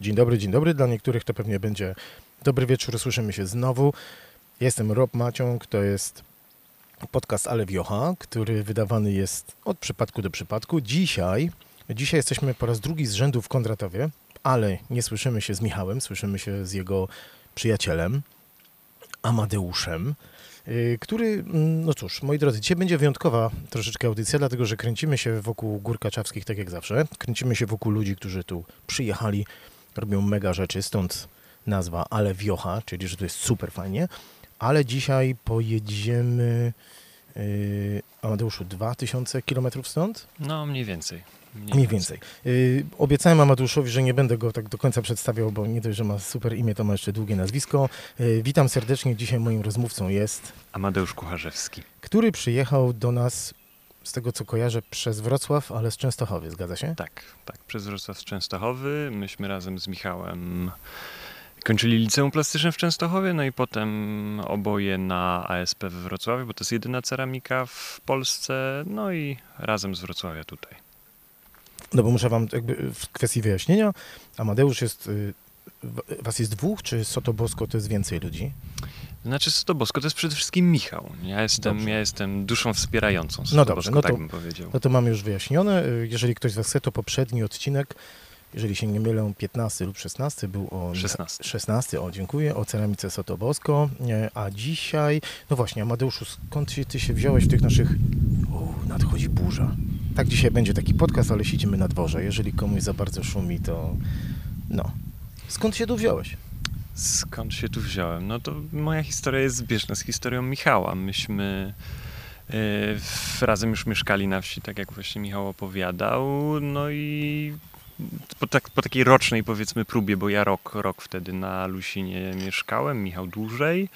Dzień dobry, dzień dobry. Dla niektórych to pewnie będzie dobry wieczór. Słyszymy się znowu. Jestem Rob Maciąg, to jest podcast Ale Wiocha, który wydawany jest od przypadku do przypadku. Dzisiaj, dzisiaj jesteśmy po raz drugi z rzędu w Kondratowie, ale nie słyszymy się z Michałem, słyszymy się z jego przyjacielem, Amadeuszem, yy, który, mm, no cóż, moi drodzy, dzisiaj będzie wyjątkowa troszeczkę audycja, dlatego że kręcimy się wokół Gór Kaczawskich, tak jak zawsze. Kręcimy się wokół ludzi, którzy tu przyjechali, robią mega rzeczy, stąd nazwa Ale Wiocha, czyli że to jest super fajnie. Ale dzisiaj pojedziemy, yy, Amadeuszu, 2000 km stąd? No, mniej więcej. Mniej więcej. Yy, obiecałem Amadeuszowi, że nie będę go tak do końca przedstawiał, bo nie dość, że ma super imię, to ma jeszcze długie nazwisko. Yy, witam serdecznie. Dzisiaj moim rozmówcą jest... Amadeusz Kucharzewski. Który przyjechał do nas, z tego co kojarzę, przez Wrocław, ale z Częstochowy, zgadza się? Tak, tak. Przez Wrocław z Częstochowy. Myśmy razem z Michałem kończyli liceum plastyczne w Częstochowie, no i potem oboje na ASP we Wrocławiu, bo to jest jedyna ceramika w Polsce, no i razem z Wrocławia tutaj. No bo muszę wam jakby w kwestii wyjaśnienia, Amadeusz jest, y, was jest dwóch, czy Sotobosko to jest więcej ludzi? Znaczy Sotobosko to jest przede wszystkim Michał. Ja jestem, ja jestem duszą wspierającą Sotobosko, No dobrze, no to- tak bym powiedział. No to mamy już wyjaśnione. Jeżeli ktoś z was chce, to poprzedni odcinek, jeżeli się nie mylę, 15 lub 16 był o... 16. 16, o dziękuję, o ceramice Sotobosko, a dzisiaj, no właśnie, Amadeuszu, skąd się, ty się wziąłeś w tych naszych, o, nadchodzi burza. Tak dzisiaj będzie taki podcast, ale siedzimy na dworze, jeżeli komuś za bardzo szumi, to no. Skąd się tu wziąłeś? Skąd się tu wziąłem? No to moja historia jest zbieżna z historią Michała. Myśmy w- razem już mieszkali na wsi, tak jak właśnie Michał opowiadał. No i po, tak, po takiej rocznej powiedzmy próbie, bo ja rok, rok wtedy na Lusinie mieszkałem, Michał dłużej.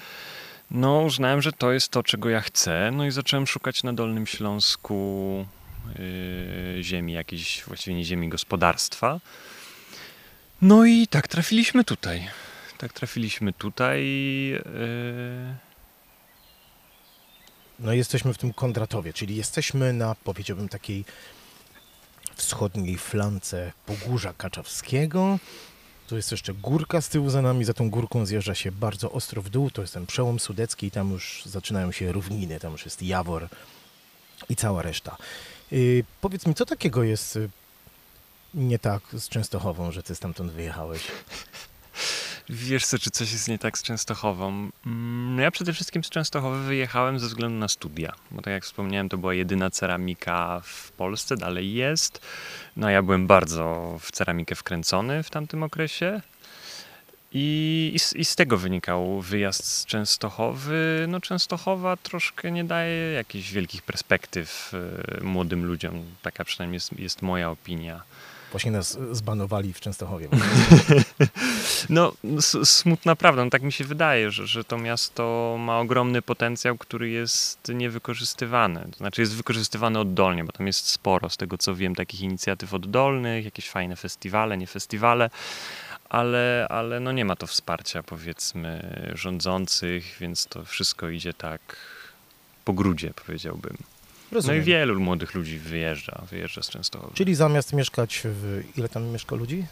No uznałem, że to jest to, czego ja chcę. No i zacząłem szukać na Dolnym Śląsku e, ziemi, jakiejś właściwie nie ziemi, gospodarstwa. No i tak trafiliśmy tutaj. Tak trafiliśmy tutaj. Yy... No jesteśmy w tym Kondratowie, czyli jesteśmy na, powiedziałbym, takiej wschodniej flance Pogórza Kaczawskiego. Tu jest jeszcze górka z tyłu za nami, za tą górką zjeżdża się bardzo ostro w dół, to jest ten przełom sudecki i tam już zaczynają się równiny, tam już jest Jawor i cała reszta. Yy, powiedz mi, co takiego jest y, nie tak z Częstochową, że ty stamtąd wyjechałeś? Wiesz co, czy coś jest nie tak z Częstochową? Mm, No ja przede wszystkim z Częstochowy wyjechałem ze względu na studia. Bo tak jak wspomniałem, to była jedyna ceramika w Polsce, dalej jest. No ja byłem bardzo w ceramikę wkręcony w tamtym okresie. I, i, z, I z tego wynikał wyjazd z Częstochowy. No Częstochowa troszkę nie daje jakichś wielkich perspektyw y, młodym ludziom. Taka przynajmniej jest, jest moja opinia. Właśnie nas zbanowali w Częstochowie. No, smutna prawda, no tak mi się wydaje, że, że to miasto ma ogromny potencjał, który jest niewykorzystywany. To znaczy jest wykorzystywany oddolnie, bo tam jest sporo, z tego co wiem, takich inicjatyw oddolnych, jakieś fajne festiwale, nie festiwale, ale, ale no nie ma to wsparcia, powiedzmy, rządzących, więc to wszystko idzie tak po grudzie, powiedziałbym. No Rozumiem. i wielu młodych ludzi wyjeżdża, wyjeżdża z Częstochowy. Czyli zamiast mieszkać w... Ile tam mieszka ludzi?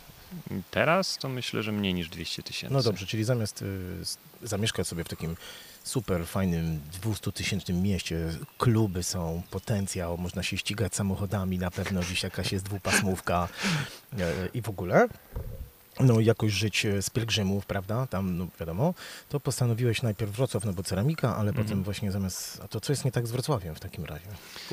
Teraz to myślę, że mniej niż 200 tysięcy. No dobrze, czyli zamiast y, zamieszkać sobie w takim super fajnym 200-tysięcznym mieście, kluby są, potencjał, można się ścigać samochodami, na pewno gdzieś jakaś jest dwupasmówka e, i w ogóle. No jakoś żyć e, z pielgrzymów, prawda, tam no wiadomo, to postanowiłeś najpierw Wrocław, no bo ceramika, ale Mhm. potem właśnie zamiast, a to co jest nie tak z Wrocławiem w takim razie?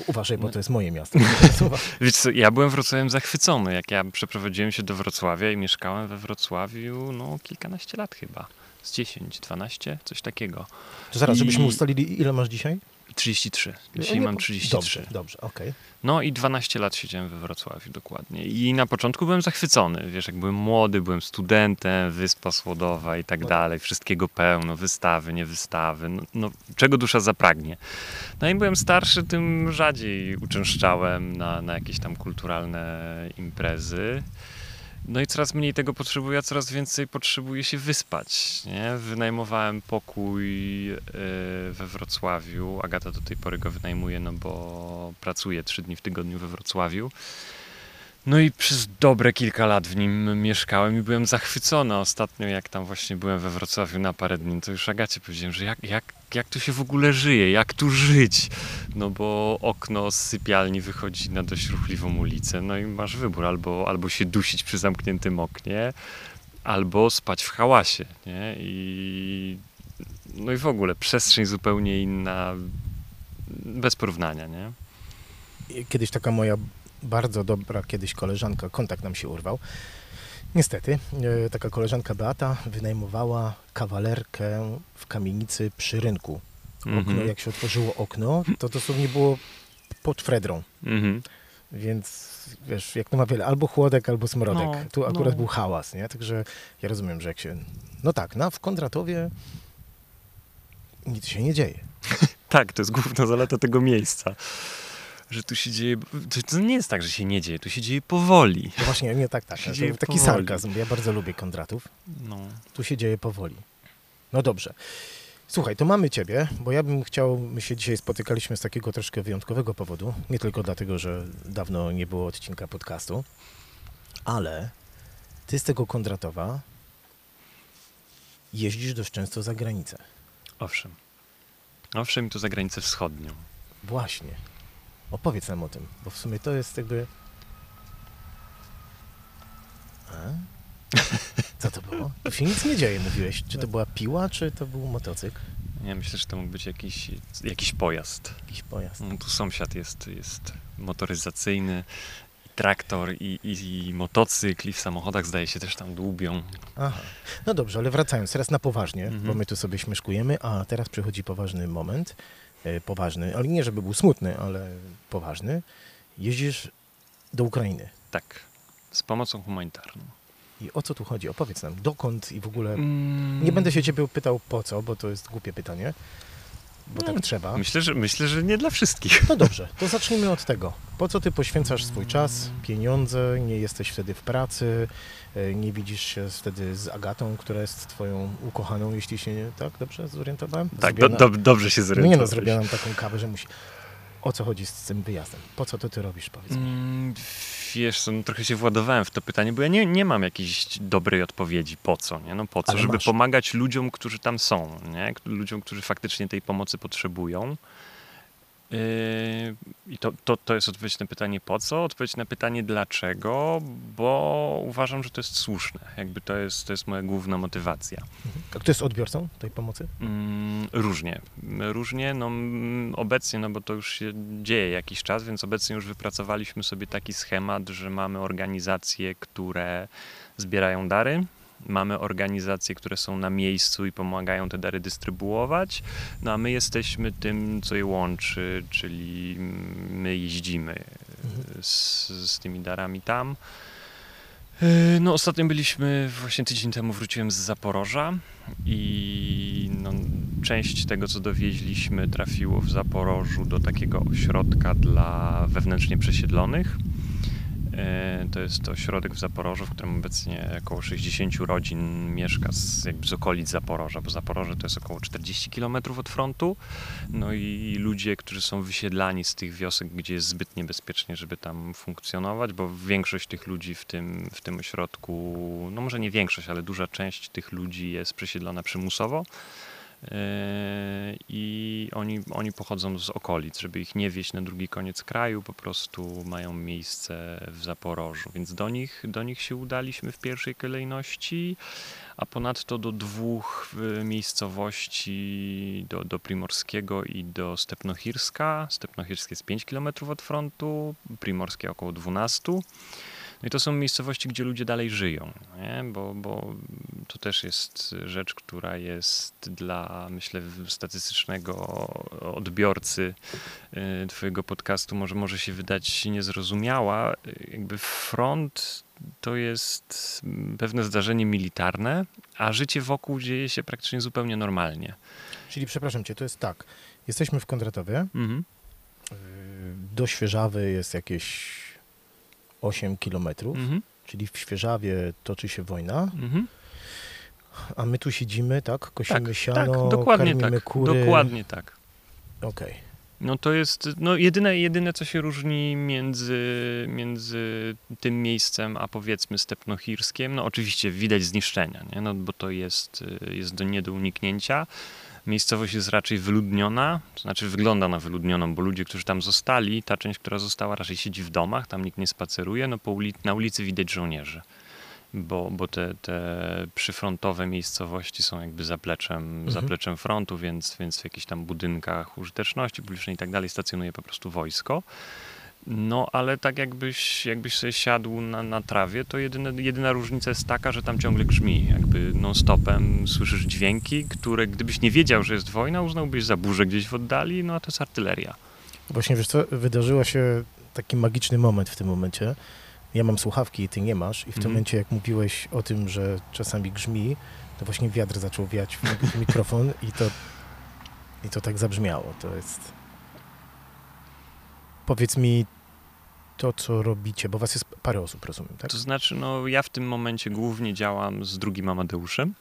Uważaj, bo No. to jest moje miasto. Wiesz co, ja byłem Wrocławiem zachwycony, jak ja przeprowadziłem się do Wrocławia i mieszkałem we Wrocławiu, no kilkanaście lat chyba. Z 10, 12, coś takiego. To zaraz, żebyśmy I- ustalili, ile masz dzisiaj? 33. Dzisiaj No, mam nie- 33. Dobrze, dobrze, okej. No i 12 lat siedziałem we Wrocławiu dokładnie. I na początku byłem zachwycony. Wiesz, jak byłem młody, byłem studentem, Wyspa Słodowa i tak No. dalej. Wszystkiego pełno, wystawy, nie wystawy. No, no, czego dusza zapragnie. No i byłem starszy, tym rzadziej uczęszczałem na, na jakieś tam kulturalne imprezy. No i coraz mniej tego potrzebuję, a coraz więcej potrzebuję się wyspać. Nie? Wynajmowałem pokój e, we Wrocławiu. Agata do tej pory go wynajmuje, no bo pracuje trzy dni w tygodniu we Wrocławiu. No i przez dobre kilka lat w nim mieszkałem i byłem zachwycony. Ostatnio, jak tam właśnie byłem we Wrocławiu na parę dni, to już Agacie powiedziałem, że jak, jak, jak tu się w ogóle żyje, jak tu żyć. No bo okno z sypialni wychodzi na dość ruchliwą ulicę, no i masz wybór, albo, albo się dusić przy zamkniętym oknie, albo spać w hałasie, nie? I no i w ogóle przestrzeń zupełnie inna, bez porównania, nie? Kiedyś taka moja bardzo dobra kiedyś koleżanka, kontakt nam się urwał. Niestety, e, taka koleżanka Beata wynajmowała kawalerkę w kamienicy przy rynku. Okno, Mhm. jak się otworzyło okno, to dosłownie było pod Fredrą. Mhm. Więc wiesz, jak to ma wiele, albo chłodek, albo smrodek. No, tu akurat no. był hałas, nie? Także ja rozumiem, że jak się... No tak, no, w Kondratowie nic się nie dzieje. Tak, to jest główna zaleta tego miejsca. Że tu się dzieje. To, nie jest tak, że się nie dzieje, tu się dzieje powoli. No właśnie, nie tak, tak. Się dzieje taki powoli. sarkazm. Ja bardzo lubię Kondratów. No. Tu się dzieje powoli. No dobrze. Słuchaj, to mamy Ciebie, bo ja bym chciał, my się dzisiaj spotykaliśmy z takiego troszkę wyjątkowego powodu, nie tylko dlatego, że dawno nie było odcinka podcastu, ale Ty z tego Kondratowa jeździsz dość często za granicę. Owszem. Owszem, i to za granicę wschodnią. Właśnie. Opowiedz nam o tym, bo w sumie to jest jakby... A? Co to było? Tu się nic nie dzieje, mówiłeś. Czy to była piła, czy to był motocykl? Ja myślę, że to mógł być jakiś, jakiś pojazd. Jakiś pojazd. No, tu sąsiad jest, jest motoryzacyjny, i traktor, i, i, i motocykl, i w samochodach zdaje się też tam dłubią. Aha. No dobrze, ale wracając teraz na poważnie, Mhm. bo my tu sobie śmieszkujemy, a teraz przychodzi poważny moment. E, poważny, ale nie żeby był smutny, ale poważny. Jeździsz do Ukrainy. Tak, z pomocą humanitarną. I o co tu chodzi? Opowiedz nam, dokąd i w ogóle... Mm. Nie będę się ciebie pytał po co, bo to jest głupie pytanie, bo No, tak trzeba. Myślę, że, myślę, że nie dla wszystkich. No dobrze, to zacznijmy od tego. Po co ty poświęcasz swój czas, pieniądze, nie jesteś wtedy w pracy, e, nie widzisz się wtedy z Agatą, która jest twoją ukochaną, jeśli się nie, tak dobrze zorientowałem? Tak, do, do, dobrze się No nie no, zrobiła nam taką kawę, że musi... O co chodzi z tym wyjazdem? Po co to ty robisz, powiedz mi? Mm, Wiesz no trochę się władowałem w to pytanie, bo ja nie, nie mam jakiejś dobrej odpowiedzi po co, nie? No po co, Ale żeby masz. pomagać ludziom, którzy tam są, nie? Ludziom, którzy faktycznie tej pomocy potrzebują. Yy, I to, to, to jest odpowiedź na pytanie po co, odpowiedź na pytanie dlaczego, bo uważam, że to jest słuszne. Jakby to jest, to jest moja główna motywacja. A kto jest odbiorcą tej pomocy? Mm, różnie. Różnie, no obecnie, no bo to już się dzieje jakiś czas, więc obecnie już wypracowaliśmy sobie taki schemat, że mamy organizacje, które zbierają dary, mamy organizacje, które są na miejscu i pomagają te dary dystrybuować, no a my jesteśmy tym, co je łączy, czyli my jeździmy Mhm. z, z tymi darami tam. Yy, No, ostatnio byliśmy, właśnie tydzień temu wróciłem z Zaporoża i no, część tego, co dowieźliśmy, trafiło w Zaporożu do takiego ośrodka dla wewnętrznie przesiedlonych. Yy, To jest ośrodek w Zaporożu, w którym obecnie około 60 rodzin mieszka z, jakby z okolic Zaporoża, bo Zaporoże to jest około 40 km od frontu. No i ludzie, którzy są wysiedlani z tych wiosek, gdzie jest zbyt niebezpiecznie, żeby tam funkcjonować, bo większość tych ludzi w tym, w tym ośrodku, no może nie większość, ale duża część tych ludzi jest przesiedlona przymusowo. Yy, I oni, oni pochodzą z okolic, żeby ich nie wieść na drugi koniec kraju, po prostu mają miejsce w Zaporożu, więc do nich, do nich się udaliśmy w pierwszej kolejności, a ponadto do dwóch y, miejscowości, do, do Primorskiego i do Stepnochirska. Stepnochirskie jest 5 km od frontu, Primorskie około 12. No i to są miejscowości, gdzie ludzie dalej żyją, nie? Bo, bo to też jest rzecz, która jest dla, myślę, statystycznego odbiorcy y, Twojego podcastu może, może się wydać niezrozumiała. Y, Jakby front to jest pewne zdarzenie militarne, a życie wokół dzieje się praktycznie zupełnie normalnie. Czyli przepraszam cię, to jest tak. Jesteśmy w Kondratowie. Mhm. Yy, Do Świeżawy jest jakieś 8 kilometrów, Mhm. czyli w Świeżawie toczy się wojna, Mhm. a my tu siedzimy, tak? Kosimy Tak, siano, tak, dokładnie karmimy tak. kury. Dokładnie tak. Okej. No to jest no jedyne, jedyne, co się różni między, między tym miejscem, a powiedzmy Stepnohirskiem, no oczywiście widać zniszczenia, nie? No, bo to jest, jest do, nie do uniknięcia. Miejscowość jest raczej wyludniona, to znaczy wygląda na wyludnioną, bo ludzie, którzy tam zostali, ta część, która została, raczej siedzi w domach, tam nikt nie spaceruje, no po ulic na ulicy widać żołnierzy bo, bo te, te przyfrontowe miejscowości są jakby zapleczem, mhm. zapleczem frontu, więc, więc w jakichś tam budynkach użyteczności publicznej i tak dalej stacjonuje po prostu wojsko. No, ale tak jakbyś, jakbyś sobie siadł na, na trawie, to jedyne, jedyna różnica jest taka, że tam ciągle grzmi. Jakby non-stopem słyszysz dźwięki, które gdybyś nie wiedział, że jest wojna, uznałbyś za burzę gdzieś w oddali, no a to jest artyleria. Właśnie, wiesz co, wydarzyło się taki magiczny moment w tym momencie, ja mam słuchawki i ty nie masz i w tym mhm. momencie jak mówiłeś o tym, że czasami grzmi, to właśnie wiatr zaczął wiać w mikrofon i to, i to tak zabrzmiało. To jest... Powiedz mi to, co robicie, bo was jest parę osób, rozumiem, tak? To znaczy, no ja w tym momencie głównie działam z drugim Amadeuszem.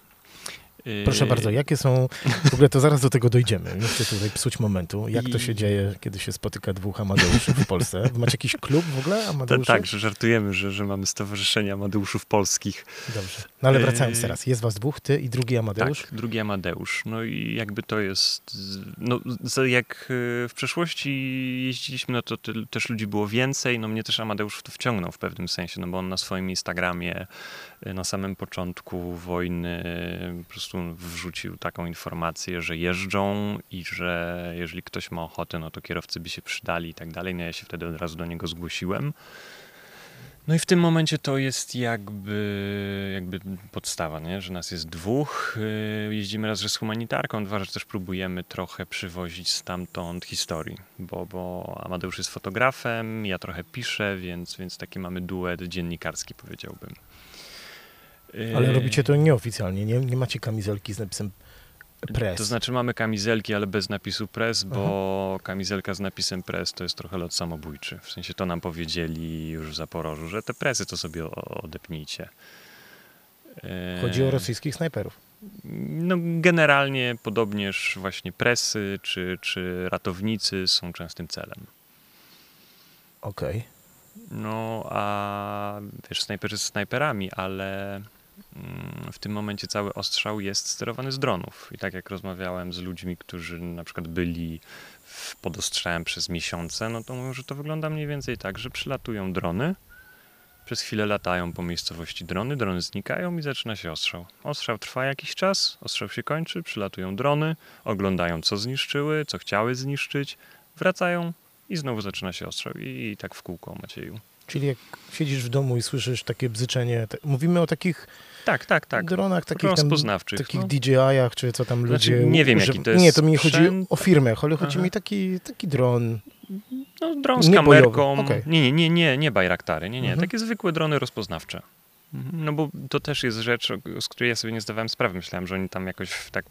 Proszę bardzo, jakie są, w ogóle to zaraz do tego dojdziemy, nie chcę tutaj psuć momentu, jak to się dzieje, kiedy się spotyka dwóch Amadeuszy w Polsce? Macie jakiś klub w ogóle Amadeuszy? Tak, że żartujemy, że, że mamy Stowarzyszenie Amadeuszów Polskich. Dobrze, no ale wracając teraz, jest was dwóch, ty i drugi Amadeusz? Tak, drugi Amadeusz, no i jakby to jest, no jak e, w przeszłości jeździliśmy, no to też ludzi było więcej, no mnie też Amadeusz w to wciągnął w pewnym sensie, no bo on na swoim Instagramie na samym początku wojny po prostu wrzucił taką informację, że jeżdżą i że jeżeli ktoś ma ochotę, no to kierowcy by się przydali i tak dalej. No ja się wtedy od razu do niego zgłosiłem. No i w tym momencie to jest jakby, jakby podstawa, nie? że nas jest dwóch. Y, jeździmy raz, że z humanitarką, dwa, że też próbujemy trochę przywozić stamtąd historii, bo, bo Amadeusz jest fotografem, ja trochę piszę, więc, więc taki mamy duet dziennikarski, powiedziałbym. Ale robicie to nieoficjalnie, nie, nie macie kamizelki z napisem press. To znaczy mamy kamizelki, ale bez napisu press, bo Aha. kamizelka z napisem press to jest trochę lot samobójczy. W sensie to nam powiedzieli już w Zaporożu, że te presy to sobie odepnijcie. Chodzi o rosyjskich snajperów. No, generalnie podobnież właśnie presy czy, czy ratownicy są częstym celem. Okej. Okay. No, a wiesz, snajperzy z snajperami, ale w tym momencie cały ostrzał jest sterowany z dronów. I tak jak rozmawiałem z ludźmi, którzy na przykład byli pod ostrzałem przez miesiące, no to mówią, że to wygląda mniej więcej tak, że przylatują drony, przez chwilę latają po miejscowości drony, drony znikają i zaczyna się ostrzał. Ostrzał trwa jakiś czas, ostrzał się kończy, przylatują drony, oglądają co zniszczyły, co chciały zniszczyć, wracają i znowu zaczyna się ostrzał. I, i tak w kółko, Macieju. Czyli jak siedzisz w domu i słyszysz takie bzyczenie, mówimy o takich tak, tak, tak. dronach, takich rozpoznawczych. Tam, takich no. DJI-ach, czy co tam znaczy, ludzie... Nie wiem, jaki to jest Nie, to mi chodzi o firmę, ale chodzi Aha. mi taki, taki dron. No, dron z kamerką. Okay. Nie, nie, nie, nie, nie bajraktary, nie, nie. Mhm. Takie zwykłe drony rozpoznawcze. Mhm. No bo to też jest rzecz, z której ja sobie nie zdawałem sprawy. Myślałem, że oni tam jakoś tak,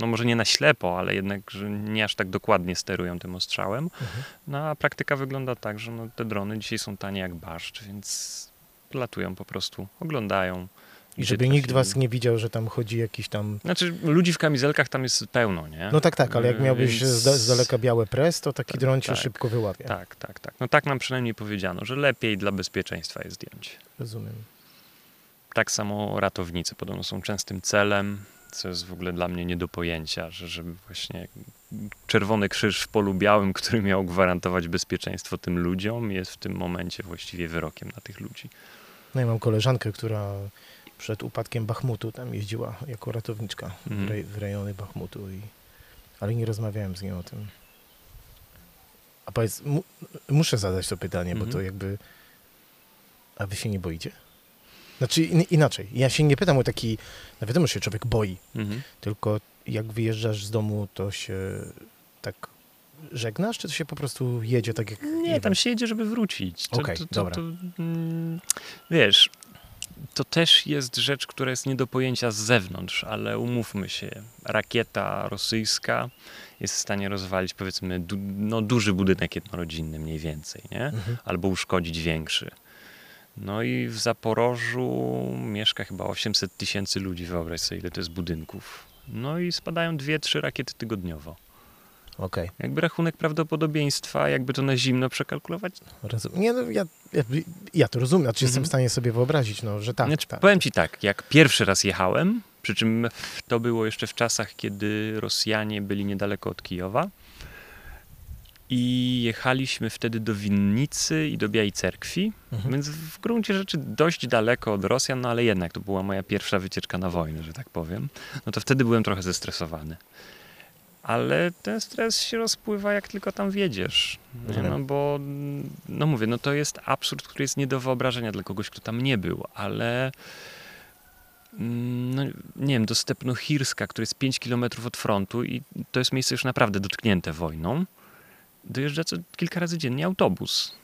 no może nie na ślepo, ale jednak, że nie aż tak dokładnie sterują tym ostrzałem. Mhm. No a praktyka wygląda tak, że no, te drony dzisiaj są tanie jak barszcz, więc latują po prostu, oglądają. I żeby nikt was nie widział, że tam chodzi jakiś tam... Znaczy, ludzi w kamizelkach tam jest pełno, nie? No tak, tak, ale jak miałbyś Więc... z, daleka białe pres, to taki tak, dron cię tak, szybko wyłapie. Tak, tak, tak. No tak nam przynajmniej powiedziano, że lepiej dla bezpieczeństwa je zdjąć. Rozumiem. Tak samo ratownicy podobno są częstym celem, co jest w ogóle dla mnie nie do pojęcia, że żeby właśnie Czerwony Krzyż w polu białym, który miał gwarantować bezpieczeństwo tym ludziom, jest w tym momencie właściwie wyrokiem na tych ludzi. No ja mam koleżankę, która przed upadkiem Bachmutu tam jeździła jako ratowniczka mm. w, rej, w rejony Bachmutu, i, ale nie rozmawiałem z nią o tym. A powiedz, mu, muszę zadać to pytanie, mm -hmm. bo to mhm. jakby. A wy się nie boicie? Znaczy inaczej. Ja się nie pytam o taki. No wiadomo, że się człowiek boi, mm -hmm. tylko jak wyjeżdżasz z domu, to się tak żegnasz, czy to się po prostu jedzie tak jak. Nie, tam się jedzie, żeby wrócić. Okej, okay, dobra. To, mm, wiesz, to też jest rzecz, która jest nie do pojęcia z zewnątrz, ale umówmy się, rakieta rosyjska jest w stanie rozwalić powiedzmy du no, duży budynek jednorodzinny mniej więcej, nie? Mhm. albo uszkodzić większy. No i w Zaporożu mieszka chyba 800 tysięcy ludzi, wyobraź sobie ile to jest budynków. No i spadają dwie, trzy rakiety tygodniowo. Okej, Jakby rachunek prawdopodobieństwa, jakby to na zimno przekalkulować. rozumiem. Nie, no ja, ja, ja to rozumiem, znaczy jestem Mhm. w stanie sobie wyobrazić, no, że tak, Znaczy, tak. Powiem ci tak, jak pierwszy raz jechałem, przy czym to było jeszcze w czasach, kiedy Rosjanie byli niedaleko od Kijowa i jechaliśmy wtedy do Winnicy i do Białej Cerkwi, Mhm. więc w gruncie rzeczy dość daleko od Rosjan, no ale jednak to była moja pierwsza wycieczka na wojnę, że tak powiem. No to wtedy byłem trochę zestresowany. Ale ten stres się rozpływa, jak tylko tam? Rozumiem. No bo, no mówię, no to jest absurd, który jest nie do wyobrażenia dla kogoś, kto tam nie był, ale mm, no, nie wiem, do Stepnochirska, który jest 5 km od frontu i to jest miejsce już naprawdę dotknięte wojną, dojeżdża co kilka razy dziennie autobus.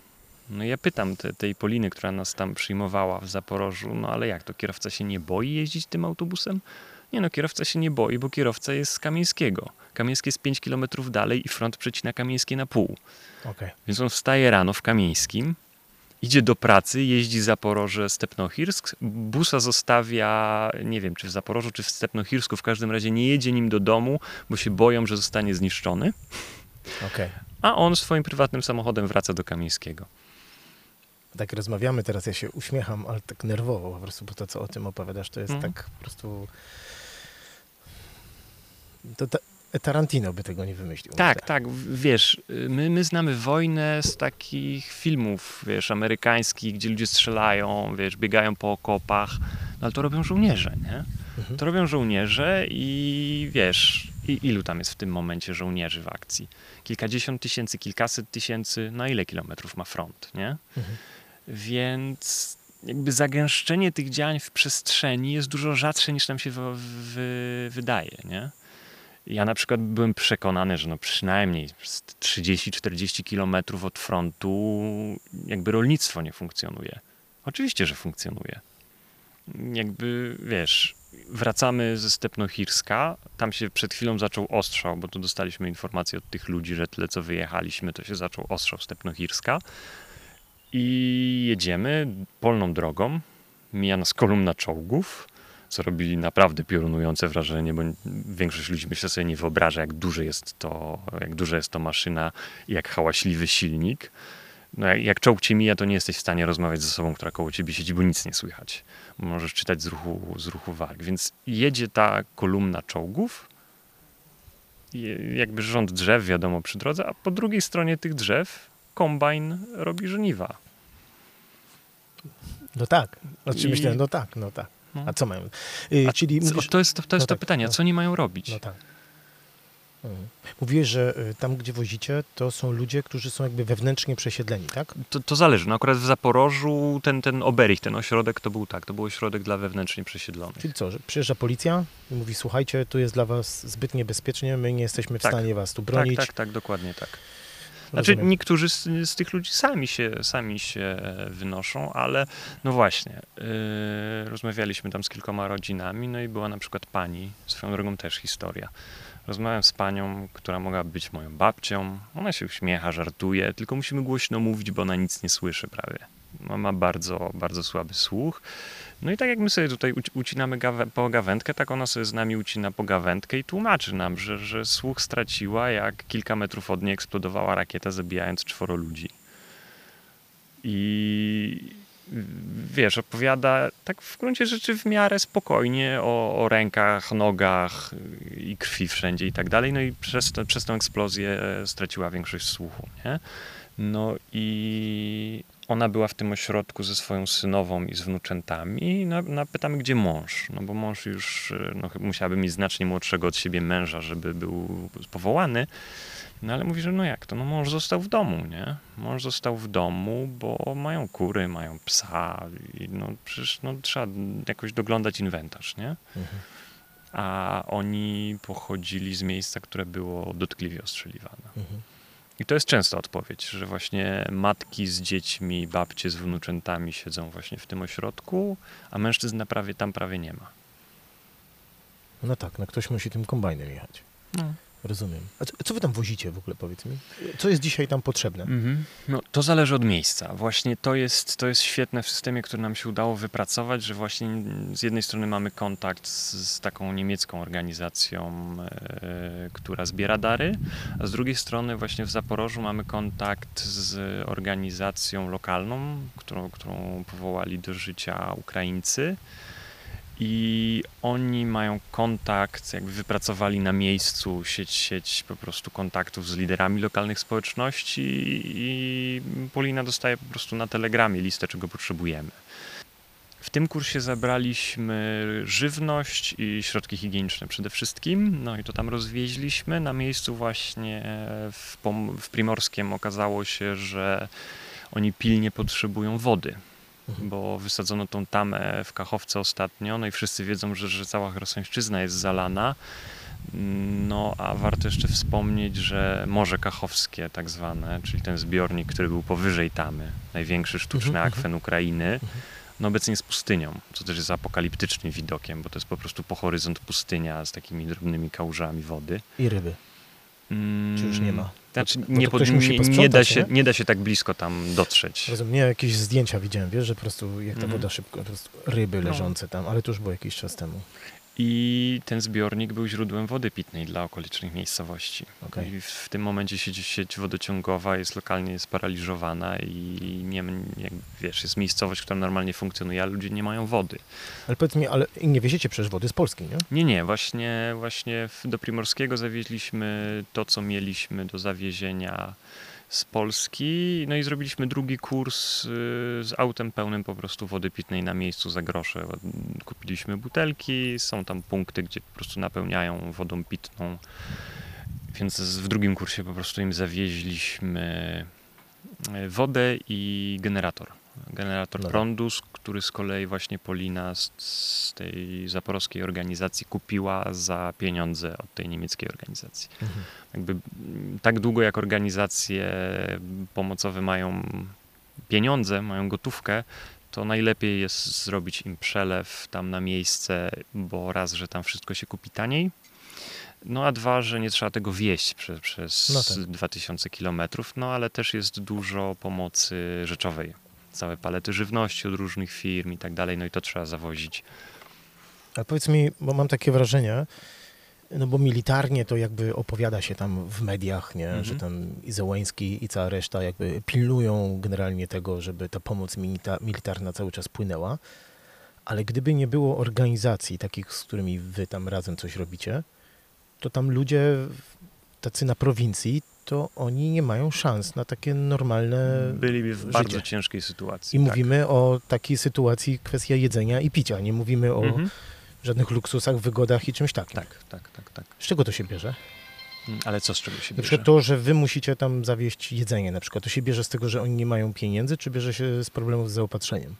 No ja pytam te, tej Poliny, która nas tam przyjmowała w Zaporożu, no ale jak to, kierowca się nie boi jeździć tym autobusem? Nie no, kierowca się nie boi, bo kierowca jest z Kamieńskiego. Kamieńskie jest 5 km dalej i front przecina Kamieńskie na pół. Okej. Więc on wstaje rano w Kamieńskim, idzie do pracy, jeździ Zaporoże Stepnochirsk, busa zostawia, nie wiem, czy w Zaporożu, czy w Stepnochirsku, w każdym razie nie jedzie nim do domu, bo się boją, że zostanie zniszczony, Okej. a on swoim prywatnym samochodem wraca do Kamieńskiego. Tak rozmawiamy teraz, ja się uśmiecham, ale tak nerwowo po prostu, bo to, co o tym opowiadasz, to jest Mhm. tak po prostu... To ta, Tarantino by tego nie wymyślił. Tak, tak, wiesz, my, my znamy wojnę z takich filmów, wiesz, amerykańskich, gdzie ludzie strzelają, wiesz, biegają po okopach, no ale to robią żołnierze, nie? Mhm. To robią żołnierze i wiesz, i ilu tam jest w tym momencie żołnierzy w akcji? Kilkadziesiąt tysięcy, kilkaset tysięcy, na ile kilometrów ma front, nie? Mhm. Więc jakby zagęszczenie tych działań w przestrzeni jest dużo rzadsze niż nam się w, w, wydaje, nie? Ja na przykład byłem przekonany, że no przynajmniej z 30-40 kilometrów od frontu jakby rolnictwo nie funkcjonuje. Oczywiście, że funkcjonuje. Jakby, wiesz, wracamy ze Stepnochirska, tam się przed chwilą zaczął ostrzał, bo tu dostaliśmy informację od tych ludzi, że tyle co wyjechaliśmy, to się zaczął ostrzał Stepnochirska i jedziemy polną drogą, mija nas kolumna czołgów, co robi naprawdę piorunujące wrażenie, bo większość ludzi myślę sobie nie wyobraża, jak duże jest to, jak duża jest to maszyna i jak hałaśliwy silnik. No, jak- jak czołg cię mija, to nie jesteś w stanie rozmawiać ze sobą, która koło ciebie siedzi, bo nic nie słychać. Możesz czytać z ruchu, z ruchu warg. Więc jedzie ta kolumna czołgów, jakby rząd drzew, wiadomo, przy drodze, a po drugiej stronie tych drzew kombajn robi żniwa. No tak. Znaczy I- no tak, no tak. No. A co mają? Y, A czyli mówisz, to jest to, to, jest no to tak, pytanie, no. co oni mają robić? No tak. Mhm. Mówiłeś, że y, tam, gdzie wozicie, to są ludzie, którzy są jakby wewnętrznie przesiedleni, tak? To, to zależy. No akurat w Zaporożu ten, ten Oberich, ten ośrodek to był tak, to był ośrodek dla wewnętrznie przesiedlonych. Czyli co, że przyjeżdża policja i mówi, słuchajcie, tu jest dla was zbyt niebezpiecznie, my nie jesteśmy w Tak. stanie was tu Tak, bronić. tak, tak, dokładnie tak. Znaczy Rozumiem. niektórzy z, z tych ludzi sami się, sami się wynoszą, ale no właśnie, yy, rozmawialiśmy tam z kilkoma rodzinami, no i była na przykład pani, swoją drogą też historia. Rozmawiam z panią, która mogła być moją babcią. Ona się uśmiecha, żartuje, tylko musimy głośno mówić, bo ona nic nie słyszy prawie. Ma- Ma bardzo, bardzo słaby słuch. No i tak jak my sobie tutaj uci- ucinamy gawę, po gawędkę, tak ona sobie z nami ucina po gawędkę i tłumaczy nam, że, że słuch straciła, jak kilka metrów od niej eksplodowała rakieta, zabijając czworo ludzi. I wiesz, opowiada tak w gruncie rzeczy w miarę spokojnie o, o rękach, nogach i krwi wszędzie i tak dalej. No i przez, to, przez tę eksplozję straciła większość słuchu, nie? No i ona była w tym ośrodku ze swoją synową i z wnuczętami. No, no pytamy, gdzie mąż? No bo mąż już y, no, musiałaby mieć znacznie młodszego od siebie męża, żeby był powołany. No ale mówi, że no jak to? No mąż został w domu, nie? Mąż został w domu, bo mają kury, mają psa i no przecież no, trzeba jakoś doglądać inwentarz, nie? Mhm. A oni pochodzili z miejsca, które było dotkliwie ostrzeliwane. Mhm. I to jest częsta odpowiedź, że właśnie matki z dziećmi, babcie z wnuczętami siedzą właśnie w tym ośrodku, a mężczyzn prawie, tam prawie nie ma. No tak, no ktoś musi tym kombajnem jechać. No. Rozumiem. A co, co wy tam wozicie w ogóle, powiedz mi? Co jest dzisiaj tam potrzebne? Mhm. No, to zależy od miejsca. Właśnie to jest, to jest świetne w systemie, który nam się udało wypracować, że właśnie z jednej strony mamy kontakt z, z taką niemiecką organizacją, e, która zbiera dary, a z drugiej strony właśnie w Zaporożu mamy kontakt z organizacją lokalną, którą, którą powołali do życia Ukraińcy. I oni mają kontakt, jakby wypracowali na miejscu sieć, sieć po prostu kontaktów z liderami lokalnych społeczności i Polina dostaje po prostu na telegramie listę, czego potrzebujemy. W tym kursie zabraliśmy żywność i środki higieniczne przede wszystkim, no i to tam rozwieźliśmy. Na miejscu właśnie w, w Primorskiem okazało się, że oni pilnie potrzebują wody. Bo wysadzono tą tamę w Kachowce ostatnio, no i wszyscy wiedzą, że, że cała Chrosońszczyzna jest zalana. No, a warto jeszcze wspomnieć, że Morze Kachowskie, tak zwane, czyli ten zbiornik, który był powyżej tamy, największy sztuczny mhm, mhm. akwen Ukrainy, no obecnie jest pustynią, co też jest apokaliptycznym widokiem, bo to jest po prostu po horyzont pustynia z takimi drobnymi kałużami wody. I ryby. Czy już nie ma? Znaczy, nie, pod, nie, nie, da się, nie? nie da się tak blisko tam dotrzeć. Rozumiem, nie, jakieś zdjęcia widziałem, wiesz, że po prostu jak ta mm. woda szybko, po prostu ryby no. leżące tam, ale to już było jakiś czas temu. I ten zbiornik był źródłem wody pitnej dla okolicznych miejscowości. Okay. I w tym momencie sieć, sieć wodociągowa jest lokalnie sparaliżowana i nie, nie, wiesz, jest miejscowość, która normalnie funkcjonuje, ale ludzie nie mają wody. Ale powiedz mi, ale nie wieziecie przecież wody z Polski, nie? Nie, nie. Właśnie, właśnie do Primorskiego zawieźliśmy to, co mieliśmy do zawiezienia z Polski. No i zrobiliśmy drugi kurs y, z autem pełnym po prostu wody pitnej na miejscu za grosze. Kupiliśmy butelki, są tam punkty, gdzie po prostu napełniają wodą pitną. Więc w drugim kursie po prostu im zawieźliśmy y, wodę i generator generator no. prądu, który z kolei właśnie Polina z, z, tej zaporowskiej organizacji kupiła za pieniądze od tej niemieckiej organizacji. Mhm. Jakby tak długo jak organizacje pomocowe mają pieniądze, mają gotówkę, to najlepiej jest zrobić im przelew tam na miejsce, bo raz, że tam wszystko się kupi taniej, no a dwa, że nie trzeba tego wieść przez, przez no tak. 2000 kilometrów, no ale też jest dużo pomocy rzeczowej całe palety żywności od różnych firm i tak dalej, no i to trzeba zawozić. A powiedz mi, bo mam takie wrażenie, no bo militarnie to jakby opowiada się tam w mediach, nie? Mhm. że tam i Zełański i cała reszta jakby pilnują generalnie tego, żeby ta pomoc milita militarna cały czas płynęła. Ale gdyby nie było organizacji takich, z którymi wy tam razem coś robicie, to tam ludzie tacy na prowincji to oni nie mają szans na takie normalne. Byliby w życie. bardzo ciężkiej sytuacji. I tak. mówimy o takiej sytuacji, kwestia jedzenia i picia. Nie mówimy o mhm. żadnych luksusach, wygodach i czymś takim. Tak, tak, tak, tak. Z czego to się bierze? Mm, ale co z czego się bierze? Na przykład to, że wy musicie tam zawieźć jedzenie, na przykład, to się bierze z tego, że oni nie mają pieniędzy, czy bierze się z problemów z zaopatrzeniem?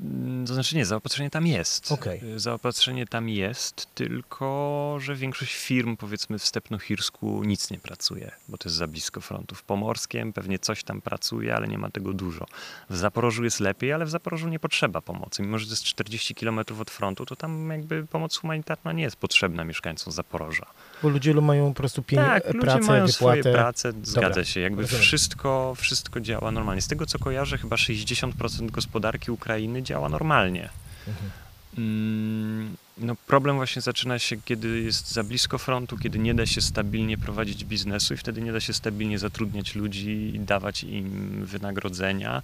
Mm, to znaczy nie, zaopatrzenie tam jest. Okay. Zaopatrzenie tam jest, tylko że większość firm, powiedzmy w Stepnohirsku, nic nie pracuje, bo to jest za blisko frontu. W Pomorskiem pewnie coś tam pracuje, ale nie ma tego dużo. W Zaporożu jest lepiej, ale w Zaporożu nie potrzeba pomocy. Mimo, że to jest 40 km od frontu, to tam jakby pomoc humanitarna nie jest potrzebna mieszkańcom Zaporoża. Bo ludzie mają po prostu pieniądze, tak, pracę, ludzie mają wypłatę. swoje prace, zgadza Dobra, się. Jakby wszystko, wszystko działa normalnie. Z tego, co kojarzę, chyba 60% gospodarki Ukrainy działa normalnie. Mhm. Mm, no problem właśnie zaczyna się, kiedy jest za blisko frontu, kiedy nie da się stabilnie prowadzić biznesu i wtedy nie da się stabilnie zatrudniać ludzi i dawać im wynagrodzenia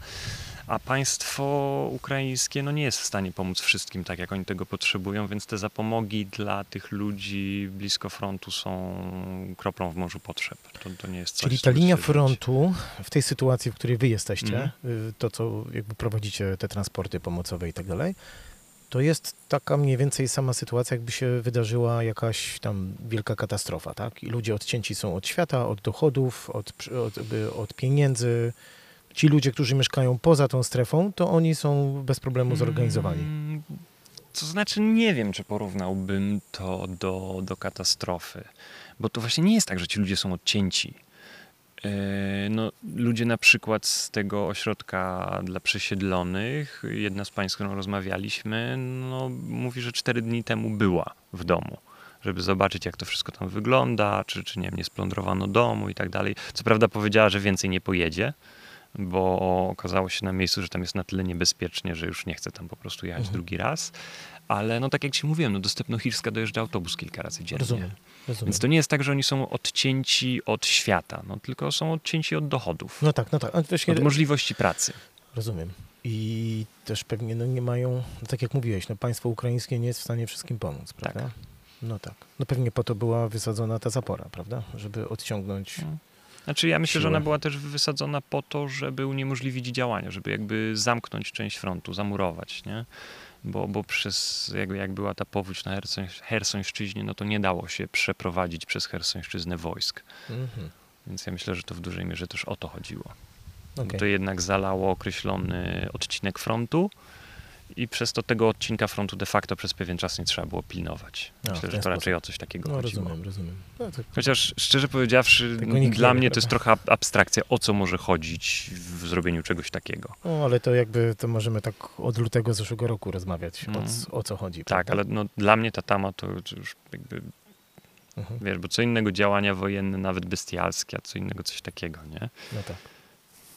a państwo ukraińskie no, nie jest w stanie pomóc wszystkim tak, jak oni tego potrzebują, więc te zapomogi dla tych ludzi blisko frontu są kroplą w morzu potrzeb. To, to nie jest coś, Czyli ta linia frontu w tej sytuacji, w której wy jesteście, mm. to co jakby prowadzicie te transporty pomocowe i tak dalej, to jest taka mniej więcej sama sytuacja, jakby się wydarzyła jakaś tam wielka katastrofa, tak? I ludzie odcięci są od świata, od dochodów, od, od, od pieniędzy, ci ludzie, którzy mieszkają poza tą strefą, to oni są bez problemu zorganizowani. Mm, to znaczy, nie wiem, czy porównałbym to do, do katastrofy, bo to właśnie nie jest tak, że ci ludzie są odcięci. E, no, ludzie na przykład z tego ośrodka dla przesiedlonych, jedna z pań, z którą rozmawialiśmy, no, mówi, że cztery dni temu była w domu żeby zobaczyć, jak to wszystko tam wygląda, czy, czy nie wiem, nie splądrowano domu i tak dalej. Co prawda powiedziała, że więcej nie pojedzie, bo okazało się na miejscu, że tam jest na tyle niebezpiecznie, że już nie chce tam po prostu jechać Mhm. drugi do Ale no tak jak ci mówiłem, no do Stepnohirska dojeżdża autobus kilka razy dziennie. Rozumiem. Rozumiem. Więc to nie jest tak, że oni są odcięci od świata, no, tylko są odcięci od dochodów, No tak, no tak. Właśnie, od możliwości pracy. rozumiem. I też pewnie no, nie mają, no, tak jak mówiłeś, no, państwo ukraińskie nie jest w stanie wszystkim pomóc, prawda? Tak. No tak. No pewnie po to była wysadzona ta zapora, prawda? Żeby odciągnąć. No. Znaczy ja myślę, że Siłę. ona była też wysadzona po to, żeby uniemożliwić działania, żeby jakby zamknąć część frontu, zamurować, nie? Bo, bo przez, jakby jak była ta powódź na Hersoń, Hersońszczyźnie, no to nie dało się przeprowadzić przez Hersońszczyznę wojsk. Mhm. Więc ja myślę, że to w dużej mierze też o to chodziło. Bo Okej. To jednak zalało określony odcinek frontu i przez to tego odcinka frontu de facto przez pewien czas nie trzeba było pilnować. W Myślę, że to raczej o coś takiego No chodziło. rozumiem, rozumiem. No, to, Chociaż szczerze powiedziawszy, dla mnie to jest trochę ab- abstrakcja, o co może chodzić w zrobieniu czegoś takiego. no, ale to jakby to możemy tak od lutego zeszłego roku rozmawiać, o, Mhm. c- o co chodzi. Tak, prawda? ale no, dla mnie ta tama to już jakby, Mhm. wiesz, bo co innego działania wojenne, nawet bestialskie, a co innego coś takiego, nie? No tak.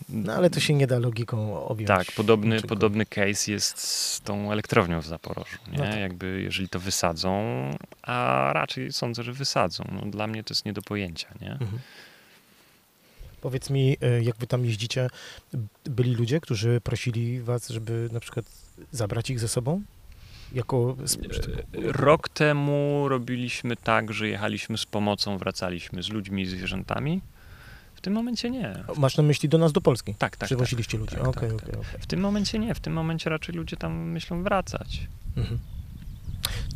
No ale to się nie da logiką objąć. Tak, podobny, podobny case jest z tą elektrownią w Zaporożu. Nie? No tak. Jakby jeżeli to wysadzą, a raczej sądzę, że wysadzą. No, dla mnie to jest nie do pojęcia. Nie? Mhm. Powiedz mi, e, jak wy tam jeździcie, byli ludzie, którzy prosili was, żeby na przykład zabrać ich ze sobą? Jako... sp- Rok temu robiliśmy tak, że jechaliśmy z pomocą, wracaliśmy z ludźmi i zwierzętami. W tym momencie nie. Masz na myśli do nas, do Polski? Tak, tak. tak. Przywoziliście ludzi. Tak, Okej, tak, okej, okej. W tym momencie nie. W tym momencie raczej ludzie tam myślą wracać. Mhm.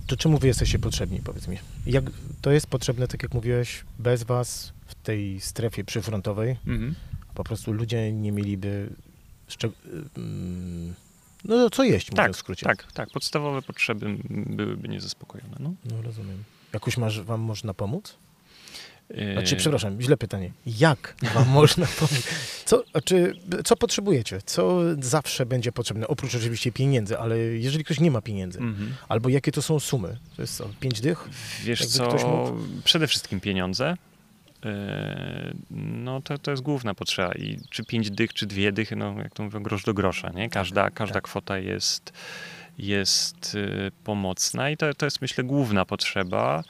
To czemu wy jesteście potrzebni, powiedz mi? Jak to jest potrzebne, tak jak mówiłeś, bez was w tej strefie przyfrontowej? Po prostu ludzie nie mieliby... Szczeg- mm, no co jeść, Tak, w skrócie. tak, tak. Podstawowe potrzeby byłyby niezaspokojone. No. No rozumiem. Jakoś masz, wam można pomóc? Znaczy, przepraszam, źle pytanie. Jak wam można pomóc? Co, czy, co potrzebujecie? Co zawsze będzie potrzebne? Oprócz oczywiście pieniędzy, ale jeżeli ktoś nie ma pieniędzy, mhm. albo jakie to są sumy? To jest co, pięć dych? Wiesz Jakby co, mógł? przede wszystkim pieniądze. Yy, No to, to jest główna potrzeba. I czy pięć dych, czy dwie dychy, no jak to mówią, grosz do grosza, nie? Każda, każda tak. kwota jest, jest yy, pomocna i to, to jest myślę główna potrzeba.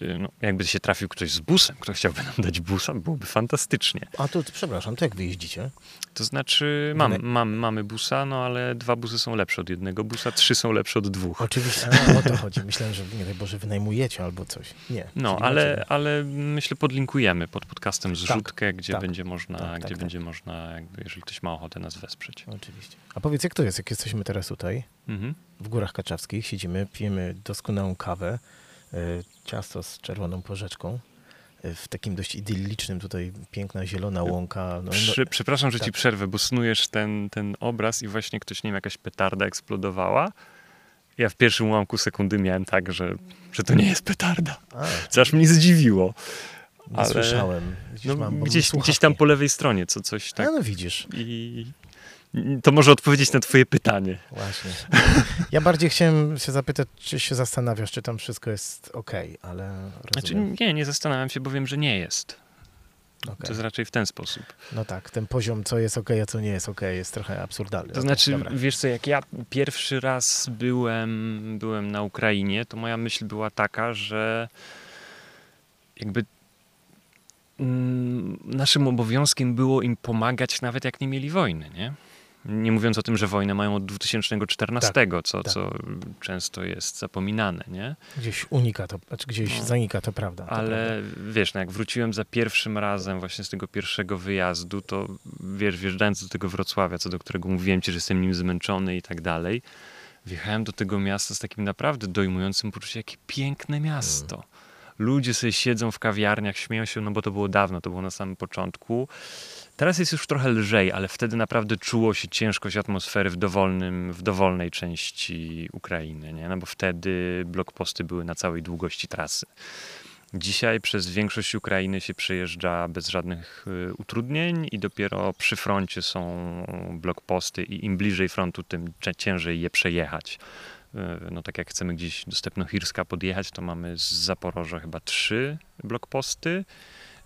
Yy, No, jakby się trafił ktoś z busem, kto chciałby nam dać busa, byłoby fantastycznie. A to, przepraszam, to jak wy jeździcie? To znaczy, mam, mam, mamy busa, no ale dwa busy są lepsze od jednego busa, trzy są lepsze od dwóch. Oczywiście, a, o to chodzi. Myślałem, że nie wiem, Boże, wynajmujecie albo coś. Nie. No, ale, ale myślę podlinkujemy pod podcastem zrzutkę, gdzie tak, będzie można, tak, tak, gdzie tak. będzie można, jakby, jeżeli ktoś ma ochotę nas wesprzeć. Oczywiście. A powiedz, jak to jest, jak jesteśmy teraz tutaj, Mhm. w Górach Kaczawskich, siedzimy, pijemy doskonałą kawę, y, ciasto z czerwoną porzeczką, y, w takim dość idyllicznym tutaj, piękna zielona łąka. No, Przy, przepraszam, że ci tak. przerwę, bo snujesz ten, ten obraz i właśnie ktoś, nie wiem, jakaś petarda eksplodowała. Ja w pierwszym ułamku sekundy miałem tak, że, że to nie jest petarda. no, a, Co aż mnie zdziwiło. nie ale- słyszałem. Gdzieś, No, mam, gdzieś, gdzieś tam po lewej stronie, co coś tak. A no widzisz, I to może odpowiedzieć na twoje pytanie. właśnie. Ja bardziej chciałem się zapytać, czy się zastanawiasz, czy tam wszystko jest ok, ale Znaczy, rozumiem. nie, nie zastanawiam się, bo wiem, że nie jest. Okej. To jest raczej w ten sposób. No tak, ten poziom, co jest ok, a co nie jest ok, jest trochę absurdalny. To Okej, znaczy, dobra. wiesz co, jak ja pierwszy raz byłem, byłem na Ukrainie, to moja myśl była taka, że jakby mm, naszym obowiązkiem było im pomagać, nawet jak nie mieli wojny, nie? Nie mówiąc o tym, że wojnę mają od 2014, co, tak. co często jest zapominane, nie? Gdzieś unika to, znaczy gdzieś No. zanika to prawda. to prawda. Ale wiesz, no jak wróciłem za pierwszym razem właśnie z tego pierwszego wyjazdu, to wiesz, wjeżdżając do tego Wrocławia, co do którego mówiłem ci, że jestem nim zmęczony i tak dalej, wjechałem do tego miasta z takim naprawdę dojmującym poczuciem, jakie piękne miasto. Ludzie sobie siedzą w kawiarniach, śmieją się, no bo to było dawno, to było na samym początku. Teraz jest już trochę lżej, ale wtedy naprawdę czuło się ciężkość atmosfery w, dowolnym, w dowolnej części Ukrainy, nie? No bo wtedy blokposty były na całej długości trasy. Dzisiaj przez większość Ukrainy się przejeżdża bez żadnych y, utrudnień i dopiero przy froncie są blokposty i im bliżej frontu, tym ciężej je przejechać. E, no tak jak chcemy gdzieś do Stepnohirska podjechać, to mamy z Zaporoża chyba trzy blokposty.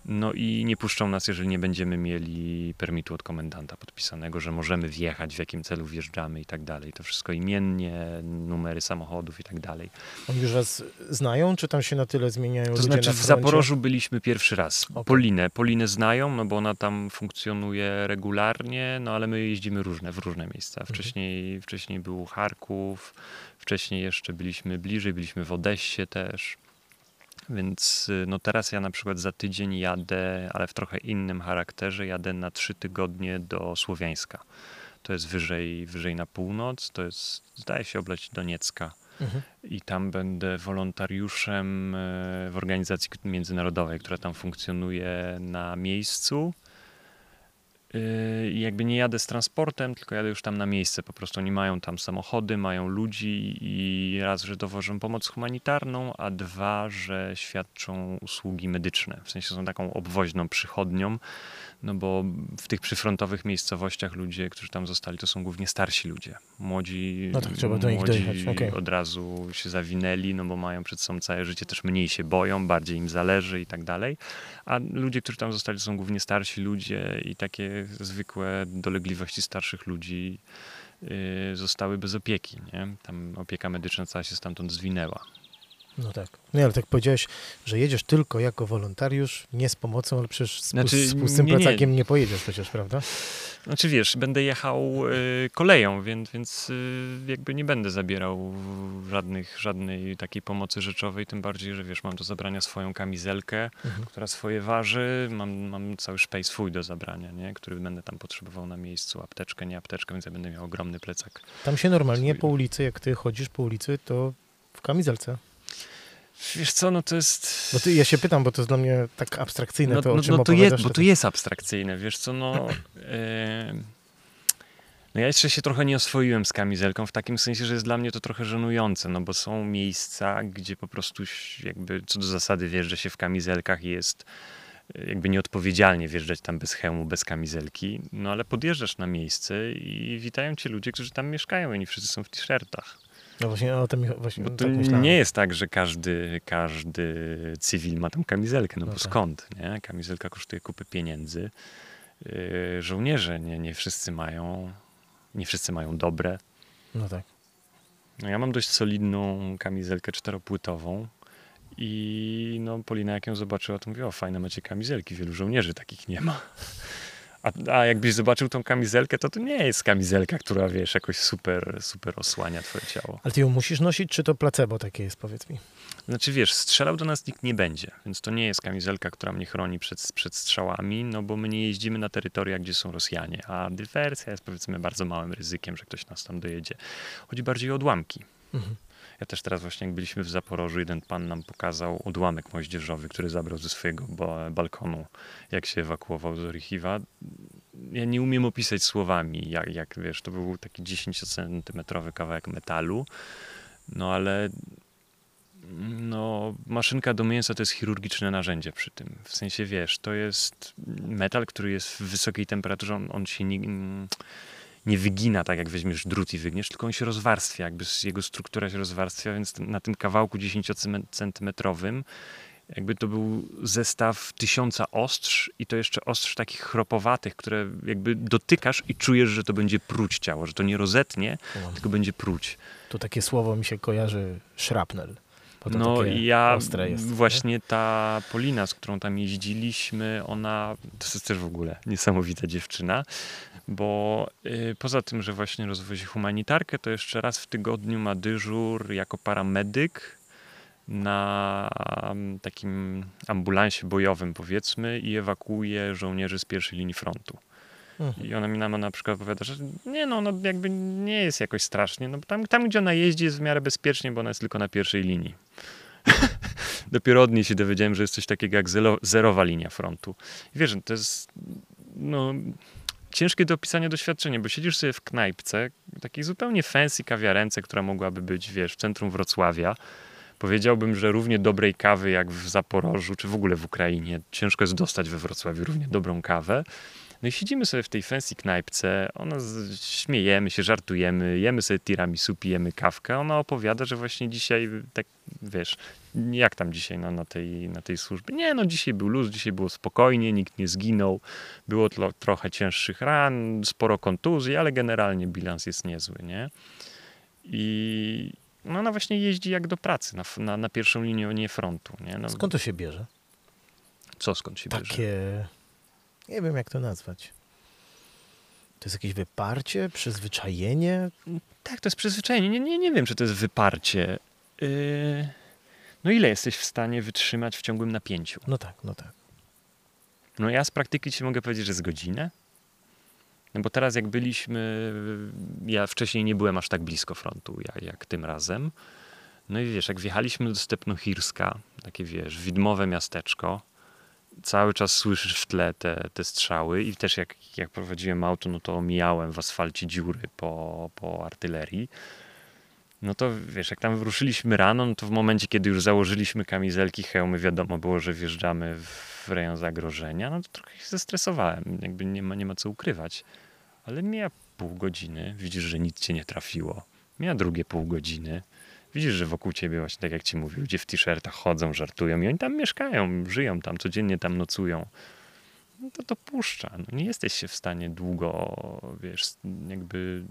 No i nie puszczą nas, jeżeli nie będziemy mieli permitu od komendanta podpisanego, że możemy wjechać, w jakim celu wjeżdżamy i tak dalej. To wszystko imiennie, numery samochodów i tak dalej. Oni już was znają, czy tam się na tyle zmieniają To ludzie znaczy na w? Zaporożu byliśmy pierwszy raz. Okej. Polinę. Polinę znają, no bo ona tam funkcjonuje regularnie, no ale my jeździmy różne, w różne miejsca. Wcześniej, wcześniej był Charków, wcześniej jeszcze byliśmy bliżej, byliśmy w Odessie też. Więc y, no teraz ja na przykład za tydzień jadę, ale w trochę innym charakterze, jadę na trzy tygodnie do Słowiańska. To jest wyżej, wyżej na północ, to jest, zdaje się, obleć Doniecka Mhm. i tam będę wolontariuszem e, w organizacji międzynarodowej, która tam funkcjonuje na miejscu. I jakby nie jadę z transportem, tylko jadę już tam na miejsce. Po prostu oni mają tam samochody, mają ludzi i raz, że dowożą pomoc humanitarną, a dwa, że świadczą usługi medyczne. W sensie są taką obwoźną przychodnią, no bo w tych przyfrontowych miejscowościach ludzie, którzy tam zostali, to są głównie starsi ludzie. Młodzi, No tak, trzeba do nich dojechać, okej. od razu się zawinęli, no bo mają przed sobą całe życie, też mniej się boją, bardziej im zależy i tak dalej. A ludzie, którzy tam zostali, to są głównie starsi ludzie i takie zwykłe dolegliwości starszych ludzi y, zostały bez opieki. Nie? Tam opieka medyczna cała się stamtąd zwinęła. No tak. Nie, ale tak powiedziałeś, że jedziesz tylko jako wolontariusz, nie z pomocą, ale przecież z, Znaczy, z pustym nie, nie. plecakiem nie pojedziesz przecież, prawda? Znaczy wiesz, będę jechał y, koleją, więc, więc y, jakby nie będę zabierał żadnych, żadnej takiej pomocy rzeczowej, tym bardziej, że wiesz, mam do zabrania swoją kamizelkę, Mhm. która swoje waży, mam, mam cały szpej swój do zabrania, nie? który będę tam potrzebował na miejscu, apteczkę, nie apteczkę, więc ja będę miał ogromny plecak. Tam się normalnie Swój. po ulicy, jak ty chodzisz po ulicy, to w kamizelce. Wiesz co, no to jest... Bo ty, ja się pytam, bo to jest dla mnie tak abstrakcyjne, No, to o no, czym no to jest, bo to to jest abstrakcyjne, wiesz co, no... e, no ja jeszcze się trochę nie oswoiłem z kamizelką, w takim sensie, że jest dla mnie to trochę żenujące, no bo są miejsca, gdzie po prostu jakby co do zasady wjeżdża się w kamizelkach i jest e, jakby nieodpowiedzialnie wjeżdżać tam bez hełmu, bez kamizelki, no ale podjeżdżasz na miejsce i witają cię ludzie, którzy tam mieszkają i oni wszyscy są w t-shirtach. No właśnie o tym właśnie Bo no, to tak myślałem. nie jest tak, że każdy, każdy cywil ma tam kamizelkę, no, No bo tak. skąd, nie? Kamizelka kosztuje kupy pieniędzy. Yy, żołnierze nie, nie wszyscy mają, nie wszyscy mają dobre. No tak. No, ja mam dość solidną kamizelkę czteropłytową i no Polina jak ją zobaczyła, to mówiła, o fajne macie kamizelki, wielu żołnierzy takich nie ma. A, a jakbyś zobaczył tą kamizelkę, to to nie jest kamizelka, która wiesz, jakoś super, super osłania twoje ciało. Ale ty ją musisz nosić, czy to placebo takie jest, powiedz mi? Znaczy wiesz, strzelał do nas nikt nie będzie, więc to nie jest kamizelka, która mnie chroni przed, przed strzałami, no bo my nie jeździmy na terytoria, gdzie są Rosjanie, a dywersja jest powiedzmy bardzo małym ryzykiem, że ktoś nas tam dojedzie. Chodzi bardziej o odłamki. Mhm. Ja też teraz właśnie jak byliśmy w Zaporożu, jeden pan nam pokazał odłamek moździerzowy, który zabrał ze swojego ba- balkonu, jak się ewakuował z Orichiwa. Ja nie umiem opisać słowami, jak, jak wiesz, to był taki 10-centymetrowy kawałek metalu, no ale no, maszynka do mięsa to jest chirurgiczne narzędzie przy tym. W sensie, wiesz, to jest metal, który jest w wysokiej temperaturze, on, on się nie, nie wygina tak, jak weźmiesz drut i wygniesz, tylko on się rozwarstwia, jakby jego struktura się rozwarstwia, więc na tym kawałku 10-centymetrowym jakby to był zestaw tysiąca ostrz i to jeszcze ostrz takich chropowatych, które jakby dotykasz i czujesz, że to będzie pruć ciało, że to nie rozetnie, tylko będzie pruć. Tu takie słowo mi się kojarzy, szrapnel. To No ja jest. nie? właśnie ta Polina, z którą tam jeździliśmy, ona to jest też w ogóle niesamowita dziewczyna, bo y, poza tym, że właśnie rozwozi humanitarkę, to jeszcze raz w tygodniu ma dyżur jako paramedyk na mm, takim ambulansie bojowym powiedzmy i ewakuuje żołnierzy z pierwszej linii frontu. Mhm. I ona mi nam na przykład opowiada, że nie no, no jakby nie jest jakoś strasznie. No, tam, tam, gdzie ona jeździ jest w miarę bezpiecznie, bo ona jest tylko na pierwszej linii. Dopiero od niej się dowiedziałem, że jest coś takiego jak zero, zerowa linia frontu. I wiesz, to jest no, ciężkie do opisania doświadczenie, bo siedzisz sobie w knajpce, takiej zupełnie fancy kawiarence, która mogłaby być, wiesz, w centrum Wrocławia. Powiedziałbym, że równie dobrej kawy jak w Zaporożu, czy w ogóle w Ukrainie. Ciężko jest dostać we Wrocławiu równie dobrą kawę. No i siedzimy sobie w tej fancy knajpce, ona śmiejemy się, żartujemy, jemy sobie tiramisu, pijemy kawkę. Ona opowiada, że właśnie dzisiaj, tak wiesz, jak tam dzisiaj na, na, tej, na tej służbie? Nie, no dzisiaj był luz, dzisiaj było spokojnie, nikt nie zginął, było tlo, trochę cięższych ran, sporo kontuzji, ale generalnie bilans jest niezły, nie? I no ona właśnie jeździ jak do pracy, na, na, na pierwszą linię frontu, nie? No, Skąd to się bierze? co skąd się bierze? Nie wiem jak to nazwać. To jest jakieś wyparcie, przyzwyczajenie? Tak, to jest przyzwyczajenie. Nie, nie, nie wiem, czy to jest wyparcie. Yy... No ile jesteś w stanie wytrzymać w ciągłym napięciu? No tak, no tak. No ja z praktyki ci mogę powiedzieć, że z godzinę. No bo teraz jak byliśmy, ja wcześniej nie byłem aż tak blisko frontu jak, jak tym razem. No i wiesz, jak wjechaliśmy do Stepnochirska, takie wiesz, widmowe miasteczko, cały czas słyszysz w tle te, te strzały i też jak, jak prowadziłem auto, no to omijałem w asfalcie dziury po, po artylerii. No to wiesz, jak tam ruszyliśmy rano, no to w momencie, kiedy już założyliśmy kamizelki, hełmy, wiadomo było, że wjeżdżamy w rejon zagrożenia, no to trochę się zestresowałem. Jakby nie ma, nie ma co ukrywać. Ale mija pół godziny, widzisz, że nic cię nie trafiło. Mija drugie pół godziny, widzisz, że wokół ciebie właśnie, tak jak ci mówił, ludzie w t-shirtach chodzą, żartują i oni tam mieszkają, żyją tam, codziennie tam nocują. No to to puszcza. No nie jesteś się w stanie długo, wiesz, jakby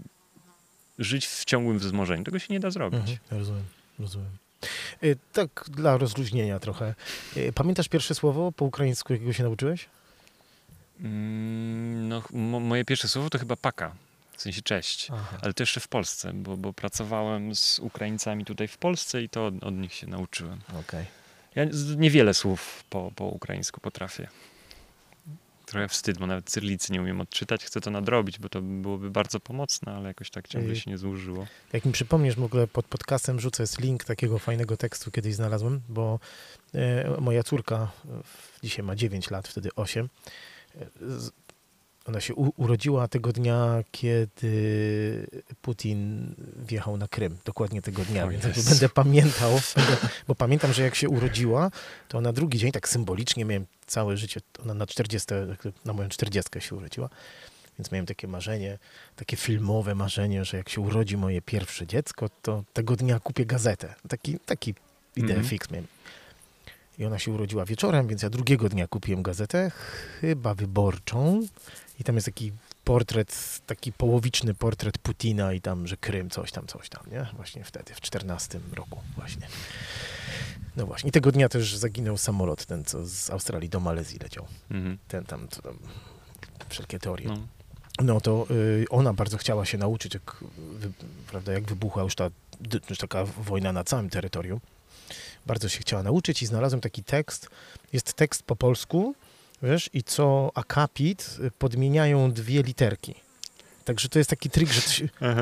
żyć w ciągłym wzmożeniu. Tego się nie da zrobić. Mhm, rozumiem, rozumiem. Y, tak dla rozluźnienia trochę. Y, Pamiętasz pierwsze słowo po ukraińsku, jakiego się nauczyłeś? Mm, No, mo- moje pierwsze słowo to chyba paka, w sensie cześć. Aha. Ale jeszcze w Polsce, bo, bo pracowałem z Ukraińcami tutaj w Polsce i to od, od nich się nauczyłem. Okej. Ja niewiele słów po, po ukraińsku potrafię. Trochę wstyd, bo nawet cyrlicy nie umiem odczytać. Chcę to nadrobić, bo to byłoby bardzo pomocne, ale jakoś tak ciągle się nie złożyło. Jak mi przypomnisz, w ogóle pod podcastem rzucę jest link takiego fajnego tekstu kiedyś znalazłem, bo e, moja córka dzisiaj ma 9 lat, wtedy 8. Ona się urodziła tego dnia, kiedy Putin wjechał na Krym. Dokładnie tego dnia, O więc będę pamiętał, bo pamiętam, że jak się urodziła, to na drugi dzień, tak symbolicznie miałem całe życie, ona na 40, na moją 40 się urodziła, więc miałem takie marzenie, takie filmowe marzenie, że jak się urodzi moje pierwsze dziecko, to tego dnia kupię gazetę. Taki, taki ideę Mhm. fix miałem. I ona się urodziła wieczorem, więc ja drugiego dnia kupiłem gazetę, chyba wyborczą. I tam jest taki portret, taki połowiczny portret Putina i tam, że Krym, coś tam, coś tam, nie? Właśnie wtedy, w 14 roku właśnie. No właśnie. I tego dnia też zaginął samolot, ten co z Australii do Malezji leciał. Mhm. Ten tam, co tam wszelkie teorie. No. No to y, ona bardzo chciała się nauczyć, jak, wy, prawda, jak wybuchła już ta już taka wojna na całym terytorium. Bardzo się chciała nauczyć i znalazłem taki tekst. Jest tekst po polsku, wiesz, i co akapit y, podmieniają dwie literki. Także to jest taki trik, że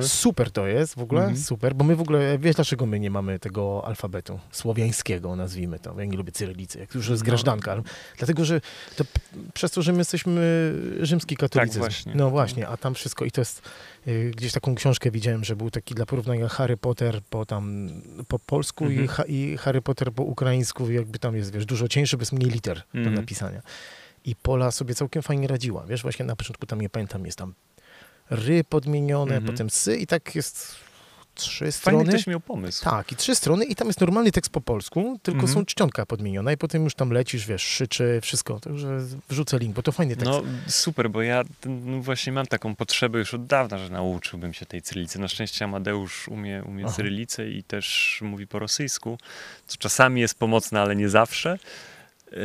super to jest w ogóle, Mhm. super, bo my w ogóle, wiesz dlaczego my nie mamy tego alfabetu słowiańskiego, nazwijmy to. Ja nie lubię cyrylicy, jak już jest No. grażdanka. ale- Dlatego, że to przez to, że my jesteśmy rzymski katolicyzm. właśnie. No właśnie, a tam wszystko i to jest, y, gdzieś taką książkę widziałem, że był taki dla porównania Harry Potter po tam, po polsku i, Mhm. ha, i Harry Potter po ukraińsku, jakby tam jest, wiesz, dużo cieńszy, bo jest mniej liter do Mhm. napisania. I Pola sobie całkiem fajnie radziła, wiesz, właśnie na początku tam, nie pamiętam, jest tam ry podmienione, Mhm. potem sy i tak jest trzy Fajny strony. ktoś miał pomysł. Tak, i trzy strony i tam jest normalny tekst po polsku, tylko Mhm. są czcionka podmieniona i potem już tam lecisz, wiesz, szyczy, wszystko. Także wrzucę link, bo to fajny tekst. No super, bo ja no, właśnie mam taką potrzebę już od dawna, że nauczyłbym się tej cyrylicy. Na szczęście Amadeusz umie, umie Aha. cyrylicę i też mówi po rosyjsku, co czasami jest pomocne, ale nie zawsze. Yy,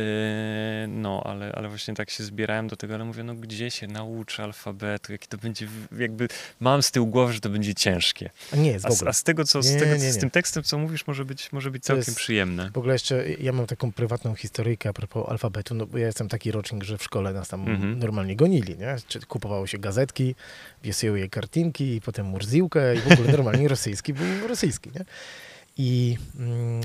No, ale, ale właśnie tak się zbierałem do tego, ale mówię, no gdzie się nauczę alfabetu, jaki to będzie, jakby mam z tyłu głowy, że to będzie ciężkie. A nie jest A, w z- ogóle. a z tego, co, z, Nie, tego, nie, nie. z tym tekstem, co mówisz, może być, może być To całkiem jest- przyjemne. W ogóle jeszcze ja mam taką prywatną historyjkę a propos alfabetu, no bo ja jestem taki rocznik, że w szkole nas tam Mhm. normalnie gonili, nie? Czy kupowało się gazetki, wiesiły je kartinki i potem murziłkę i w ogóle normalnie rosyjski był rosyjski, nie? I mm,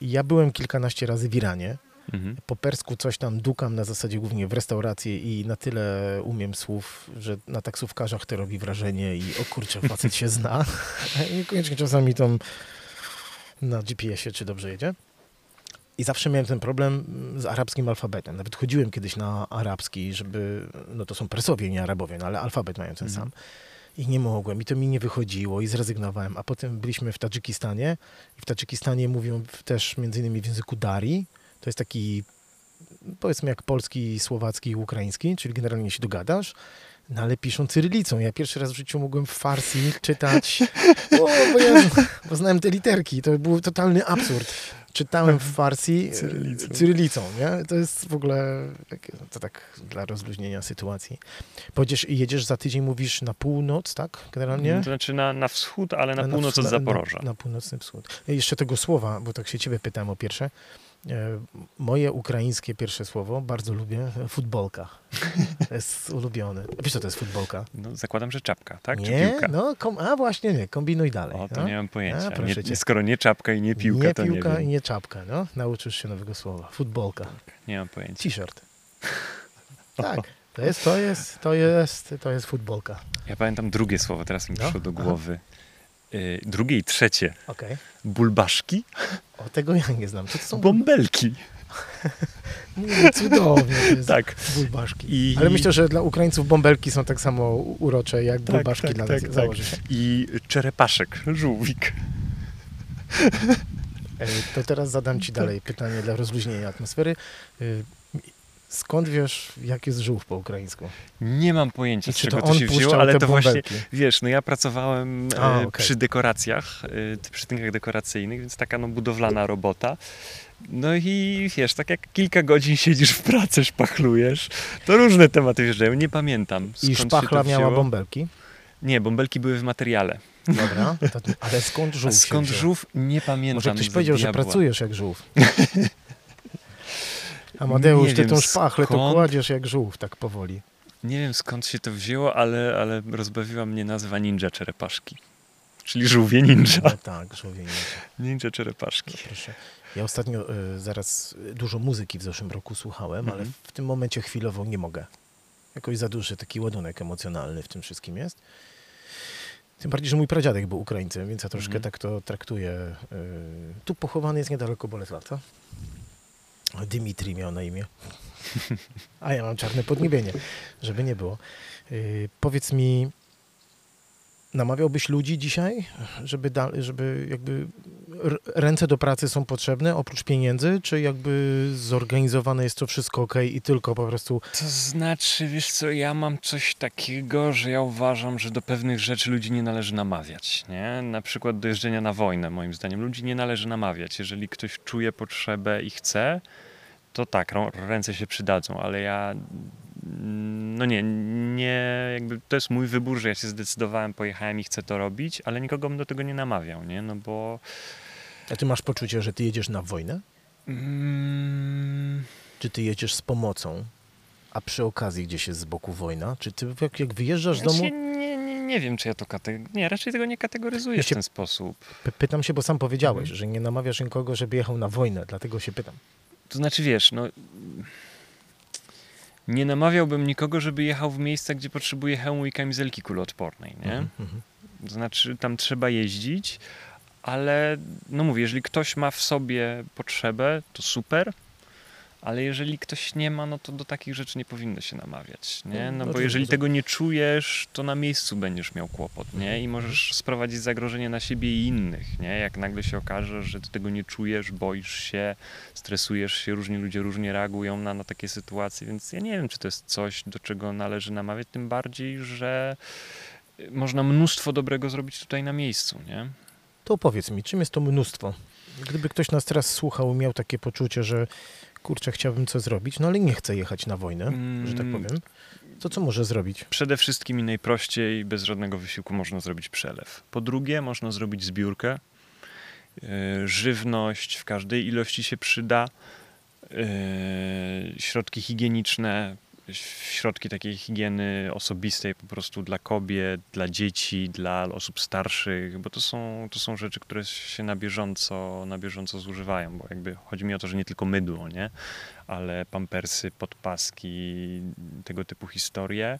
ja byłem kilkanaście razy w Iranie, Mhm. po persku coś tam dukam na zasadzie głównie w restauracji i na tyle umiem słów, że na taksówkarzach to robi wrażenie i o kurczę, facet się zna. I niekoniecznie czasami tam na GPS-ie czy dobrze jedzie. I zawsze miałem ten problem z arabskim alfabetem. Nawet chodziłem kiedyś na arabski, żeby, no to są Persowie, nie Arabowie, no ale alfabet mają ten Mhm. sam. I nie mogłem, i to mi nie wychodziło, i zrezygnowałem. A potem byliśmy w Tadżykistanie, i w Tadżykistanie mówią też między innymi w języku Dari. To jest taki, powiedzmy jak polski, słowacki i ukraiński, czyli generalnie się dogadasz. No ale piszą cyrylicą. Ja pierwszy raz w życiu mogłem w Farsi czytać, o, bo, ja, bo znałem te literki. To był totalny absurd. Czytałem w Farsi e, Cyrylicą. cyrylicą, nie? To jest w ogóle, to tak dla rozluźnienia sytuacji. Powiedziesz, jedziesz za tydzień, mówisz na północ, tak? Generalnie? To znaczy na, na wschód, ale na, Na północ od wsch- Zaporoża. Na, na północny wschód. Jeszcze tego słowa, bo tak się ciebie pytałem o pierwsze. E, Moje ukraińskie pierwsze słowo, bardzo lubię, futbolka. To jest ulubione. Wiesz, co to jest futbolka? No, zakładam, że czapka, tak? Czy nie, piłka? no, kom, a właśnie nie, kombinuj dalej. O, to no. nie mam pojęcia. A, nie, nie, skoro nie czapka i nie piłka, nie to piłka nie i wiem. nie czapka, no. Nauczysz się nowego słowa. Futbolka. Nie mam pojęcia. T-shirt. Tak, to jest, to jest, to jest, to jest futbolka. Ja pamiętam drugie słowo, teraz mi No, przyszło do aha. Y, drugie i trzecie. Okej. Bulbaszki, O, tego ja nie znam. Co to są bąbelki. Nie, cudownie to jest Tak. bulbaszki. I- Ale myślę, że dla Ukraińców bąbelki są tak samo urocze jak Tak, bulbaszki tak, dla tak, nas. tak. Się. I czerepaszek, żółwik. To teraz zadam Ci dalej pytanie dla rozluźnienia atmosfery. Skąd wiesz, jak jest żółw po ukraińsku? Nie mam pojęcia, I z czy czego to to się wzięło, ale to właśnie, bąbelki? wiesz, no ja pracowałem e, A, okej. przy dekoracjach, e, przy tynkach dekoracyjnych, więc taka no budowlana robota. No i wiesz, tak jak kilka godzin siedzisz w pracy, szpachlujesz, to różne tematy wjeżdżają, nie pamiętam I szpachla miała bąbelki. Nie, bąbelki były w materiale. Dobra, to, ale skąd A żółw się skąd żółw? Nie pamiętam. Może ktoś powiedział, że pracujesz jak żółw. Amadeusz, Nie ty wiem, tą szpachlę to skąd. kładziesz jak żółw, tak powoli. Nie wiem skąd się to wzięło, ale, ale rozbawiła mnie nazwa ninja czerepaszki. Czyli żółwie ninja. No, tak, żółwie nie. Ninja czerepaszki. Proszę. Ja ostatnio y, zaraz dużo muzyki w zeszłym roku słuchałem, ale Mhm. w tym momencie chwilowo nie mogę. Jakoś za duży taki ładunek emocjonalny w tym wszystkim jest. Tym bardziej, że mój pradziadek był Ukraińcem, więc ja troszkę Mhm. tak to traktuję. y, tu pochowany jest niedaleko Bolesława. Dymitri miał na imię. A ja mam czarne podniebienie, żeby nie było. Y, powiedz mi, namawiałbyś ludzi dzisiaj, żeby, da, żeby jakby ręce do pracy są potrzebne oprócz pieniędzy, czy jakby zorganizowane jest to wszystko ok i tylko po prostu To znaczy, wiesz co, ja mam coś takiego, że ja uważam, że do pewnych rzeczy ludzi nie należy namawiać, nie? Na przykład do jeżdżenia na wojnę, moim zdaniem. Ludzi nie należy namawiać. Jeżeli ktoś czuje potrzebę i chce, to tak, ręce się przydadzą, ale ja no nie, nie, jakby to jest mój wybór, że ja się zdecydowałem, pojechałem i chcę to robić, ale nikogo bym do tego nie namawiał, nie? No bo A ty masz poczucie, że ty jedziesz na wojnę? mm, Czy ty jedziesz z pomocą, a przy okazji gdzieś jest z boku wojna? Czy ty jak, jak wyjeżdżasz z domu... nie, nie, nie wiem, czy ja to kategoryzuję. Nie, raczej tego nie kategoryzuję Ja w ten sposób. Py- Pytam się, bo sam powiedziałeś, Mhm. że nie namawiasz nikogo, żeby jechał na wojnę, dlatego się pytam. To znaczy, wiesz, no. Nie namawiałbym nikogo, żeby jechał w miejsca, gdzie potrzebuje hełmu i kamizelki kuloodpornej, nie? Mhm, mhm. To znaczy, tam trzeba jeździć, ale no mówię, jeżeli ktoś ma w sobie potrzebę, to super, ale jeżeli ktoś nie ma, no to do takich rzeczy nie powinno się namawiać, nie? No, No bo rozumiem, jeżeli tego nie czujesz, to na miejscu będziesz miał kłopot, nie? Mhm. I możesz sprowadzić zagrożenie na siebie i innych, nie? Jak nagle się okaże, że ty tego nie czujesz, boisz się, stresujesz się, różni ludzie różnie reagują na, na takie sytuacje, więc ja nie wiem, czy to jest coś, do czego należy namawiać, tym bardziej, że można mnóstwo dobrego zrobić tutaj na miejscu, nie? To powiedz mi, czym jest to mnóstwo? Gdyby ktoś nas teraz słuchał i miał takie poczucie, że kurczę, chciałbym coś zrobić, no ale nie chcę jechać na wojnę, że tak Mm. powiem, to co może zrobić? Przede wszystkim i najprościej, bez żadnego wysiłku można zrobić przelew. Po drugie, można zrobić zbiórkę. Yy, Żywność w każdej ilości się przyda. Yy, Środki higieniczne, środki takiej higieny osobistej po prostu dla kobiet, dla dzieci, dla osób starszych, bo to są, to są rzeczy, które się na bieżąco, na bieżąco zużywają, bo jakby chodzi mi o to, że nie tylko mydło, nie? ale pampersy, podpaski, tego typu historie.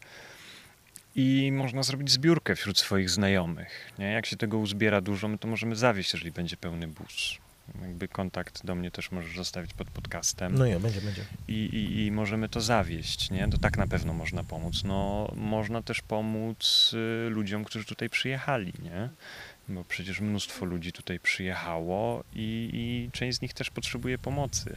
I można zrobić zbiórkę wśród swoich znajomych. Nie? Jak się tego uzbiera dużo, my to możemy zawieść, jeżeli będzie pełny bus. Jakby kontakt do mnie też możesz zostawić pod podcastem. No ja, będzie, będzie. I, i, I możemy to zawieść, nie? To tak na pewno można pomóc. No, można też pomóc y, ludziom, którzy tutaj przyjechali, nie? Bo przecież mnóstwo ludzi tutaj przyjechało i, i część z nich też potrzebuje pomocy.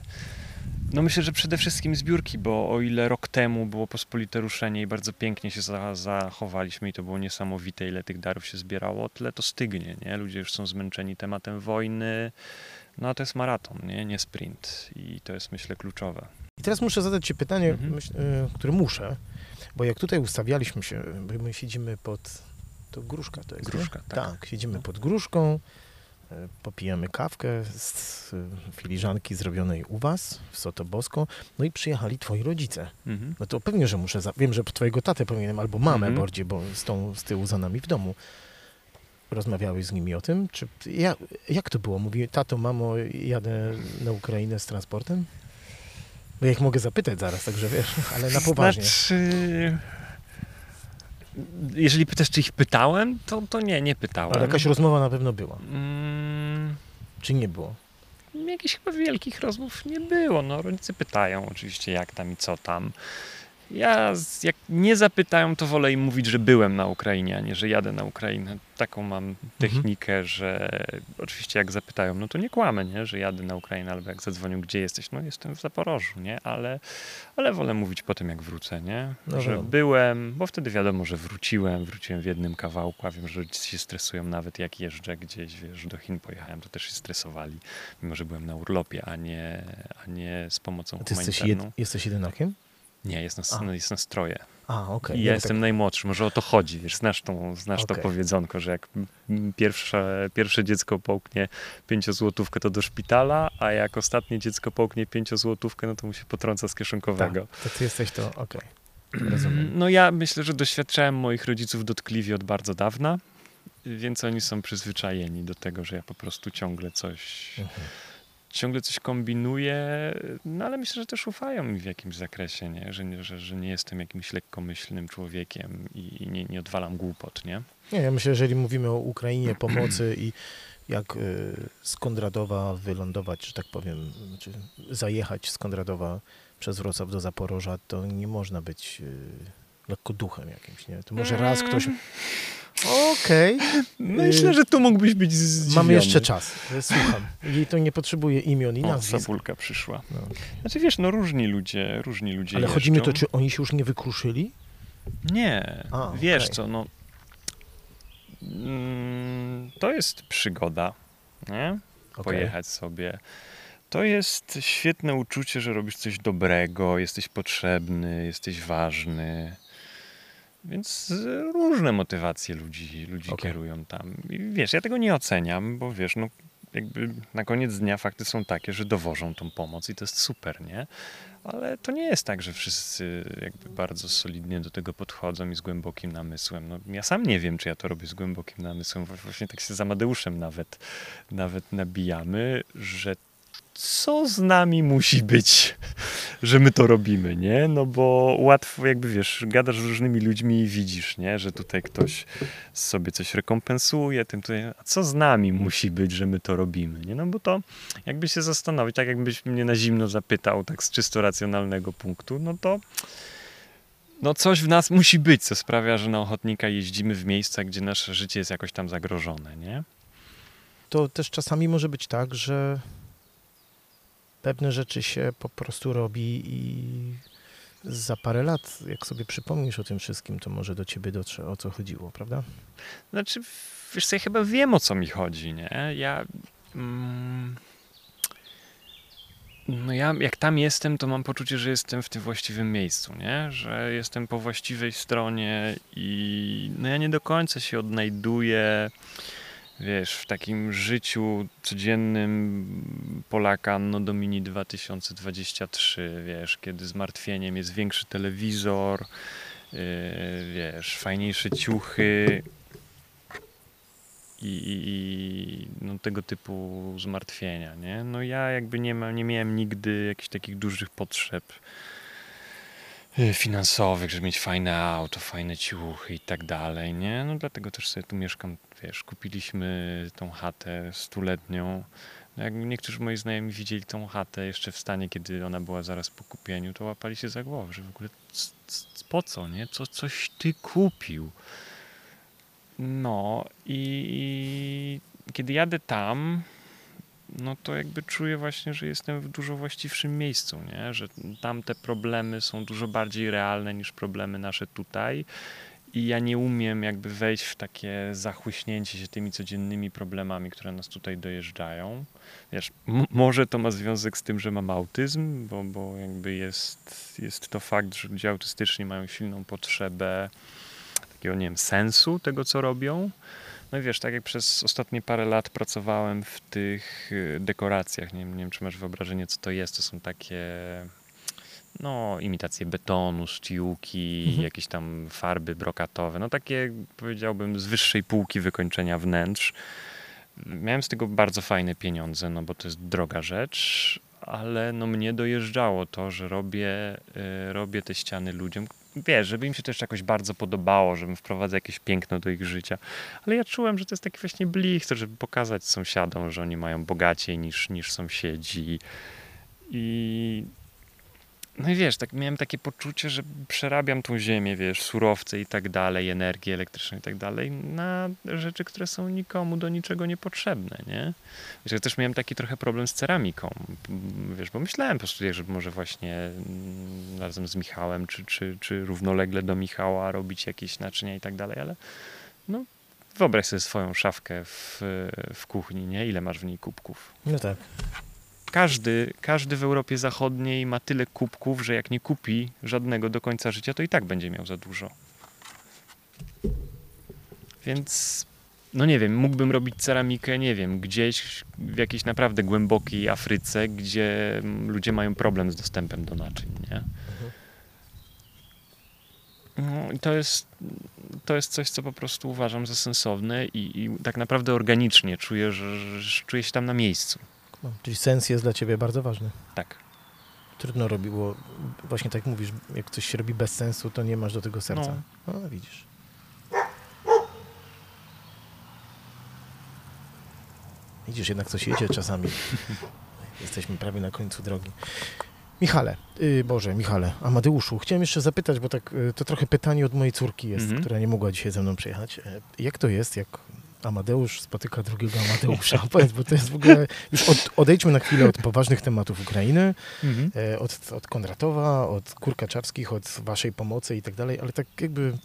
No myślę, że przede wszystkim zbiórki, bo o ile rok temu było pospolite ruszenie i bardzo pięknie się za, zachowaliśmy i to było niesamowite, ile tych darów się zbierało, tyle to stygnie, nie? Ludzie już są zmęczeni tematem wojny, no a to jest maraton, nie? Nie sprint i to jest myślę kluczowe. I teraz muszę zadać Ci pytanie, Mhm. myśl, y, które muszę, bo jak tutaj ustawialiśmy się, bo my siedzimy pod, to gruszka to jest, nie? Gruszka, tak. Tak, siedzimy pod gruszką, y, popijamy kawkę z y, filiżanki zrobionej u Was w Sotobosko, no i przyjechali Twoi rodzice. Mhm. No to pewnie, że muszę, za... wiem, że Twojego tatę powinienem, albo mamę Mhm. bardziej, bo z tą z tyłu za nami w domu. Rozmawiałeś z nimi o tym? Czy ja, jak to było? Mówi, tato, mamo, jadę na Ukrainę z transportem? Bo ja ich mogę zapytać zaraz, także wiesz, ale na poważnie. Znaczy, jeżeli pytasz, czy ich pytałem, to, to nie, nie pytałem. Ale jakaś rozmowa na pewno była. Mm, Czy nie było? jakichś chyba wielkich rozmów nie było. No, rodzice pytają oczywiście, jak tam i co tam. Ja, jak nie zapytają, to wolę im mówić, że byłem na Ukrainie, a nie, że jadę na Ukrainę. Taką mam technikę, że oczywiście jak zapytają, no to nie kłamę, nie, że jadę na Ukrainę, albo jak zadzwonią, gdzie jesteś, no jestem w Zaporożu, nie, ale, ale wolę mówić po tym, jak wrócę, nie, No że wiadomo. byłem, bo wtedy wiadomo, że wróciłem, wróciłem w jednym kawałku, a wiem, że rodzice się stresują nawet jak jeżdżę gdzieś, wiesz, do Chin pojechałem, to też się stresowali, mimo że byłem na urlopie, a nie, a nie z pomocą A Ty jesteś, humanitarną. jed, jesteś jedynakiem? Nie, jest nas, A. no, jest nas troje. A, okej. I ja bo jestem najmłodszy, może o to chodzi, wiesz, znasz, tą, znasz Okej. to powiedzonko, że jak mm, pierwsze, pierwsze dziecko połknie pięciozłotówkę, to do szpitala, a jak ostatnie dziecko połknie pięciozłotówkę, no to mu się potrąca z Tak, kieszonkowego. to ty jesteś to, okej. Rozumiem. No ja myślę, że doświadczałem moich rodziców dotkliwie od bardzo dawna, więc oni są przyzwyczajeni do tego, że ja po prostu ciągle coś, Mhm. Ciągle coś kombinuję, no ale myślę, że też ufają mi w jakimś zakresie, nie? Że, nie, że, że nie jestem jakimś lekkomyślnym człowiekiem i, i nie, nie odwalam głupot, nie? Nie, ja myślę, że jeżeli mówimy o Ukrainie, pomocy i jak y, z Kondradowa wylądować, że tak powiem, czy zajechać z Kondradowa przez Wrocław do Zaporoża, to nie można być y, lekko duchem jakimś, nie? To może raz ktoś... Okej, Myślę, że tu mógłbyś być zdziwiony. mamy jeszcze czas, słucham. I to nie potrzebuje imion i O, nazwisk. Sabulka przyszła. No. Znaczy wiesz, no różni ludzie, różni ludzie Ale chodzi mi o to, czy oni się już nie wykruszyli? Nie, A, wiesz okej. co, no mm, to jest przygoda, nie? Okej. Pojechać sobie. To jest świetne uczucie, że robisz coś dobrego, jesteś potrzebny, jesteś ważny. Więc y, różne motywacje ludzi, ludzi Okej. kierują tam. I wiesz, ja tego nie oceniam, bo wiesz, no jakby na koniec dnia fakty są takie, że dowożą tą pomoc i to jest super, nie? Ale to nie jest tak, że wszyscy jakby bardzo solidnie do tego podchodzą i z głębokim namysłem. No, ja sam nie wiem, czy ja to robię z głębokim namysłem. Właśnie tak się za Amadeuszem nawet, nawet nabijamy, że co z nami musi być, że my to robimy, nie? No bo łatwo, jakby wiesz, gadasz z różnymi ludźmi i widzisz, nie? Że tutaj ktoś sobie coś rekompensuje, tym tutaj, a co z nami musi być, że my to robimy, nie? No bo to jakby się zastanowić, tak jakbyś mnie na zimno zapytał, tak z czysto racjonalnego punktu, no to no coś w nas musi być, co sprawia, że na ochotnika jeździmy w miejsca, gdzie nasze życie jest jakoś tam zagrożone, nie? To też czasami może być tak, że pewne rzeczy się po prostu robi i za parę lat, jak sobie przypomnisz o tym wszystkim, to może do ciebie dotrze, o co chodziło, prawda? Znaczy, wiesz co, ja chyba wiem o co mi chodzi, nie? Ja. Mm, no ja, jak tam jestem, to mam poczucie, że jestem w tym właściwym miejscu, nie? Że jestem po właściwej stronie i no ja nie do końca się odnajduję, wiesz, w takim życiu codziennym Polaka no Domini 2023, wiesz, kiedy zmartwieniem jest większy telewizor, yy, wiesz, fajniejsze ciuchy i, i, i no, tego typu zmartwienia, nie? No ja jakby nie, ma, nie miałem nigdy jakichś takich dużych potrzeb finansowych, żeby mieć fajne auto, fajne ciuchy i tak dalej, nie? No dlatego też sobie tu mieszkam, wiesz, kupiliśmy tą chatę stuletnią Jak niektórzy moi znajomi widzieli tą chatę jeszcze w stanie, kiedy ona była zaraz po kupieniu, to łapali się za głowę, że w ogóle po co, nie? Co, coś ty kupił? No i kiedy jadę tam, no to jakby czuję właśnie, że jestem w dużo właściwszym miejscu, nie? Że tam te problemy są dużo bardziej realne niż problemy nasze tutaj i ja nie umiem jakby wejść w takie zachłyśnięcie się tymi codziennymi problemami, które nas tutaj dojeżdżają. Wiesz, może to ma związek z tym, że mam autyzm, bo, bo jakby jest, jest to fakt, że ludzie autystyczni mają silną potrzebę takiego, nie wiem, sensu tego, co robią. No i wiesz, tak jak przez ostatnie parę lat pracowałem w tych y, dekoracjach, nie, wiem- nie wiem, czy masz wyobrażenie, co to jest. To są takie no, imitacje betonu, sztiuki, Mhm. jakieś tam farby brokatowe, no takie powiedziałbym z wyższej półki wykończenia wnętrz. Miałem z tego bardzo fajne pieniądze, no bo to jest droga rzecz, ale no mnie dojeżdżało to, że robię, y, robię te ściany ludziom, wiesz, żeby im się też jakoś bardzo podobało, żebym wprowadzał jakieś piękno do ich życia. Ale ja czułem, że to jest taki właśnie blich, to żeby pokazać sąsiadom, że oni mają bogaciej niż, niż sąsiedzi. I no i wiesz, tak miałem takie poczucie, że przerabiam tą ziemię, wiesz, surowce i tak dalej, energię elektryczną i tak dalej, na rzeczy, które są nikomu do niczego niepotrzebne, nie? Wiesz, ja też miałem taki trochę problem z ceramiką, wiesz, bo myślałem po studiach, żeby może właśnie mm, razem z Michałem, czy, czy, czy równolegle do Michała robić jakieś naczynia i tak dalej, ale no, wyobraź sobie swoją szafkę w, w kuchni, nie? Ile masz w niej kubków? No tak. Każdy, każdy w Europie Zachodniej ma tyle kubków, że jak nie kupi żadnego do końca życia, to i tak będzie miał za dużo. Więc, no nie wiem, mógłbym robić ceramikę, nie wiem, gdzieś w jakiejś naprawdę głębokiej Afryce, gdzie ludzie mają problem z dostępem do naczyń, nie? No, to jest, to jest coś, co po prostu uważam za sensowne i, i tak naprawdę organicznie czuję, że, że czuję się tam na miejscu. No, czyli sens jest dla ciebie bardzo ważny. Tak. Trudno robiło, właśnie tak mówisz, jak coś się robi bez sensu, to nie masz do tego serca. No, widzisz. Widzisz, jednak coś jedzie czasami. Jesteśmy prawie na końcu drogi. Michale, y, Boże, Michale, Amadeuszu, chciałem jeszcze zapytać, bo tak, y, to trochę pytanie od mojej córki jest, Mhm. która nie mogła dzisiaj ze mną przyjechać. E, Jak to jest, jak Amadeusz spotyka drugiego Amadeusza? Powiedz, bo to jest w ogóle... Już od, odejdźmy na chwilę od poważnych tematów Ukrainy, e, od, od Kondratowa, od Kurkaczawskich, od waszej pomocy i tak dalej, ale tak jakby...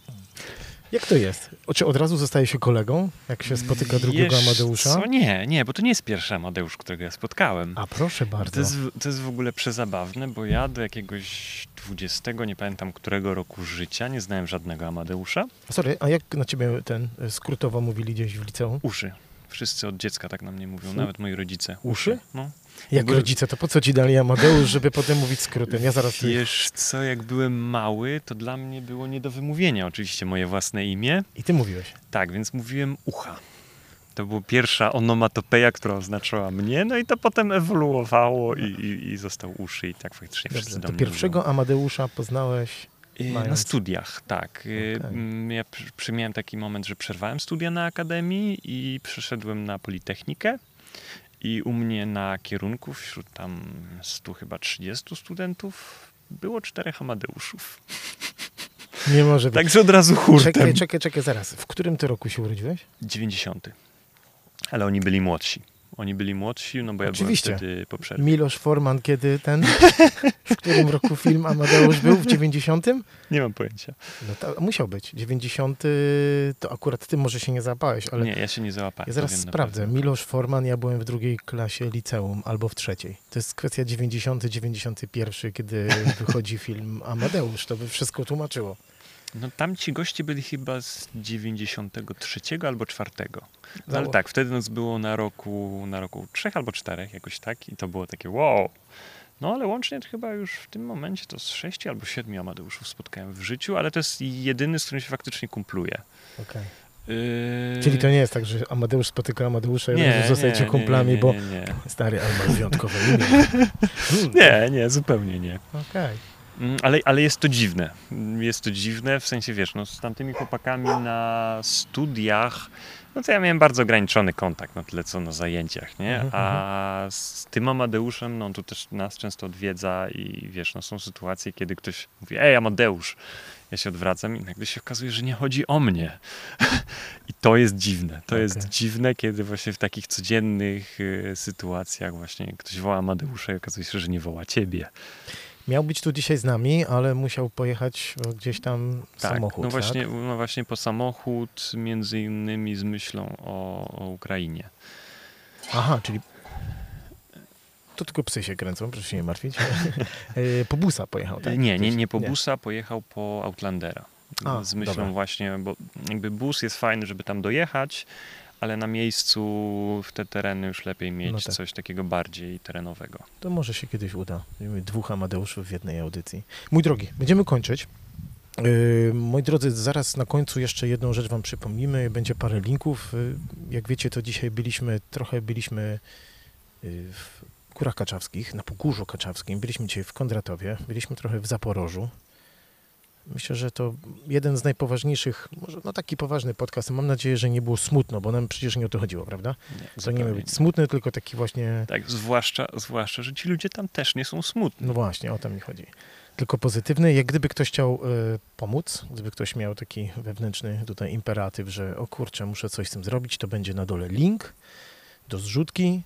Jak to jest? Czy od razu zostaje się kolegą, jak się spotyka drugiego Wiesz Amadeusza? Co? Nie, nie, bo to nie jest pierwszy Amadeusz, którego ja spotkałem. A proszę To bardzo. jest, w- to jest w ogóle przezabawne, bo ja do jakiegoś 20, nie pamiętam którego roku życia, nie znałem żadnego Amadeusza. Sorry, a jak na ciebie ten e, skrótowo mówili gdzieś w liceum? Uszy. Wszyscy od dziecka tak na mnie mówią, nawet moi rodzice. Uszy? No. Jak rodzice, to po co ci dali Amadeusz, żeby potem mówić skrótem? Ja zaraz... Wiesz co, jak byłem mały, to dla mnie było nie do wymówienia oczywiście moje własne imię. I ty mówiłeś. Tak, więc mówiłem ucha. To była pierwsza onomatopeja, która oznaczała mnie, no i to potem ewoluowało i, i, i został uszy i tak faktycznie wszyscy Dobrze, do to mnie pierwszego Amadeusza poznałeś... mówią. Y, Na mając- studiach, tak. Y, Okej. mm, Ja przy- przy- miałem taki moment, że przerwałem studia na akademii i przeszedłem na Politechnikę. I u mnie na kierunku, wśród tam 100 chyba 30 studentów, było czterech Amadeuszów. Nie może być. Także od razu hurtem. Czekaj, czekaj, czekaj, zaraz. W którym ty roku się urodziłeś? 90. Ale oni byli młodsi. Oni byli młodsi, no bo ja Oczywiście. byłem wtedy po przerwie. Milosz Forman, kiedy ten... W którym roku film Amadeusz był? W 90? Nie mam pojęcia. No musiał być. 90 to akurat ty może się nie załapałeś, ale Nie, ja się nie załapałem. ja zaraz sprawdzę. Milosz Forman, ja byłem w drugiej klasie liceum albo w trzeciej. To jest kwestia 90-91, kiedy wychodzi film Amadeusz. To by wszystko tłumaczyło. No tam ci goście byli chyba z 93 albo 4. No, ale Zało- tak, wtedy nas było na roku, na roku trzech albo czterech, jakoś tak. I to było takie wow. No ale łącznie to chyba już w tym momencie to z sześciu albo siedmiu Amadeuszów spotkałem w życiu, ale to jest jedyny, z którym się faktycznie kumpluję. Okej. Yy... Czyli to nie jest tak, że Amadeusz spotyka Amadeusza i nie, zostajecie kumplami, nie, bo nie, nie. stary, ale masz wyjątkowe imię. Hmm, Nie, nie, zupełnie nie. Okej. Mm, Ale, ale jest to dziwne. Mm, Jest to dziwne, w sensie wiesz, no, z tamtymi chłopakami na studiach No to ja miałem bardzo ograniczony kontakt na tyle, co na zajęciach, nie? Mhm, A z tym Amadeuszem, no on tu też nas często odwiedza i wiesz, no są sytuacje, kiedy ktoś mówi, ej Amadeusz, ja się odwracam i nagle się okazuje, że nie chodzi o mnie. I to jest dziwne. To jest Okej. dziwne, kiedy właśnie w takich codziennych y, sytuacjach właśnie ktoś woła Amadeusza i okazuje się, że nie woła ciebie. Miał być tu dzisiaj z nami, ale musiał pojechać e, gdzieś tam Tak, samochód. no właśnie, tak? no właśnie po samochód, między innymi z myślą o, o Ukrainie. Aha, czyli to tylko psy się kręcą, proszę się nie martwić. E, po busa pojechał, tak? Nie, nie, nie po Nie. busa, pojechał po Outlandera. A, z myślą dobra. właśnie, bo jakby bus jest fajny, żeby tam dojechać, ale na miejscu w te tereny już lepiej mieć No tak. coś takiego bardziej terenowego. To może się kiedyś uda. Będziemy dwóch Amadeuszów w jednej audycji. Mój drogi, będziemy kończyć. Yy, moi drodzy, zaraz na końcu jeszcze jedną rzecz wam przypomnimy. Będzie parę linków. Yy, jak wiecie, to dzisiaj byliśmy, trochę byliśmy yy, w Górach Kaczawskich, na Pogórzu Kaczawskim. Byliśmy dzisiaj w Kondratowie, byliśmy trochę w Zaporożu. Myślę, że to jeden z najpoważniejszych, może no taki poważny podcast. Mam nadzieję, że nie było smutno, bo nam przecież nie o to chodziło, prawda? Nie, To nie miał być smutny, tylko taki właśnie Tak, zwłaszcza, zwłaszcza, że ci ludzie tam też nie są smutni. No właśnie, o to mi chodzi. Tylko pozytywny. Jak gdyby ktoś chciał e, pomóc, gdyby ktoś miał taki wewnętrzny tutaj imperatyw, że o kurczę, muszę coś z tym zrobić, to będzie na dole link do zrzutki,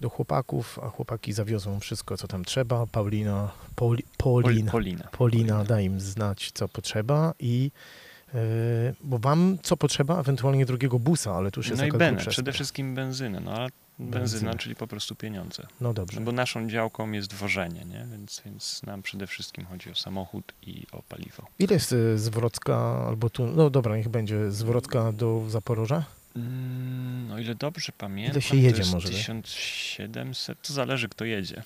do chłopaków, a chłopaki zawiozą wszystko, co tam trzeba. Paulina, Pauli, Pol, Paulina, Polina. Paulina da im znać, co potrzeba i e, bo wam co potrzeba, ewentualnie drugiego busa, ale tu jest No i benę, przede wszystkim benzynę, no ale benzyna, Benzyna. czyli po prostu pieniądze. No dobrze. No bo naszą działką jest wożenie, nie? Więc, więc nam przede wszystkim chodzi o samochód i o paliwo. Ile jest e, zwrotka, albo tu, no dobra, niech będzie zwrotka do Zaporoża? Mm, o ile dobrze pamiętam, się jedzie to może, tak? 1700, to zależy kto jedzie.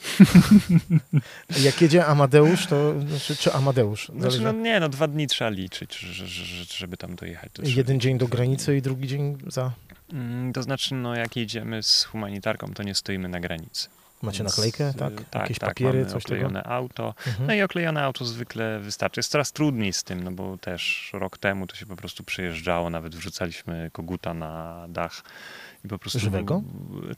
Jak jedzie Amadeusz, to znaczy, czy Amadeusz? Znaczy, no nie, no dwa dni trzeba liczyć, że, że, że, żeby tam dojechać. To Jeden dzień do granicy i drugi dzień za. Mm, To znaczy, no jak jedziemy z humanitarką, to nie stoimy na granicy. Macie naklejkę, y, tak? Tak, Jakieś tak, papiery, coś tego? oklejone auto. Mhm. No i oklejone auto zwykle wystarczy. Jest coraz trudniej z tym, no bo też rok temu to się po prostu przejeżdżało, nawet wrzucaliśmy koguta na dach i po prostu... Żywego?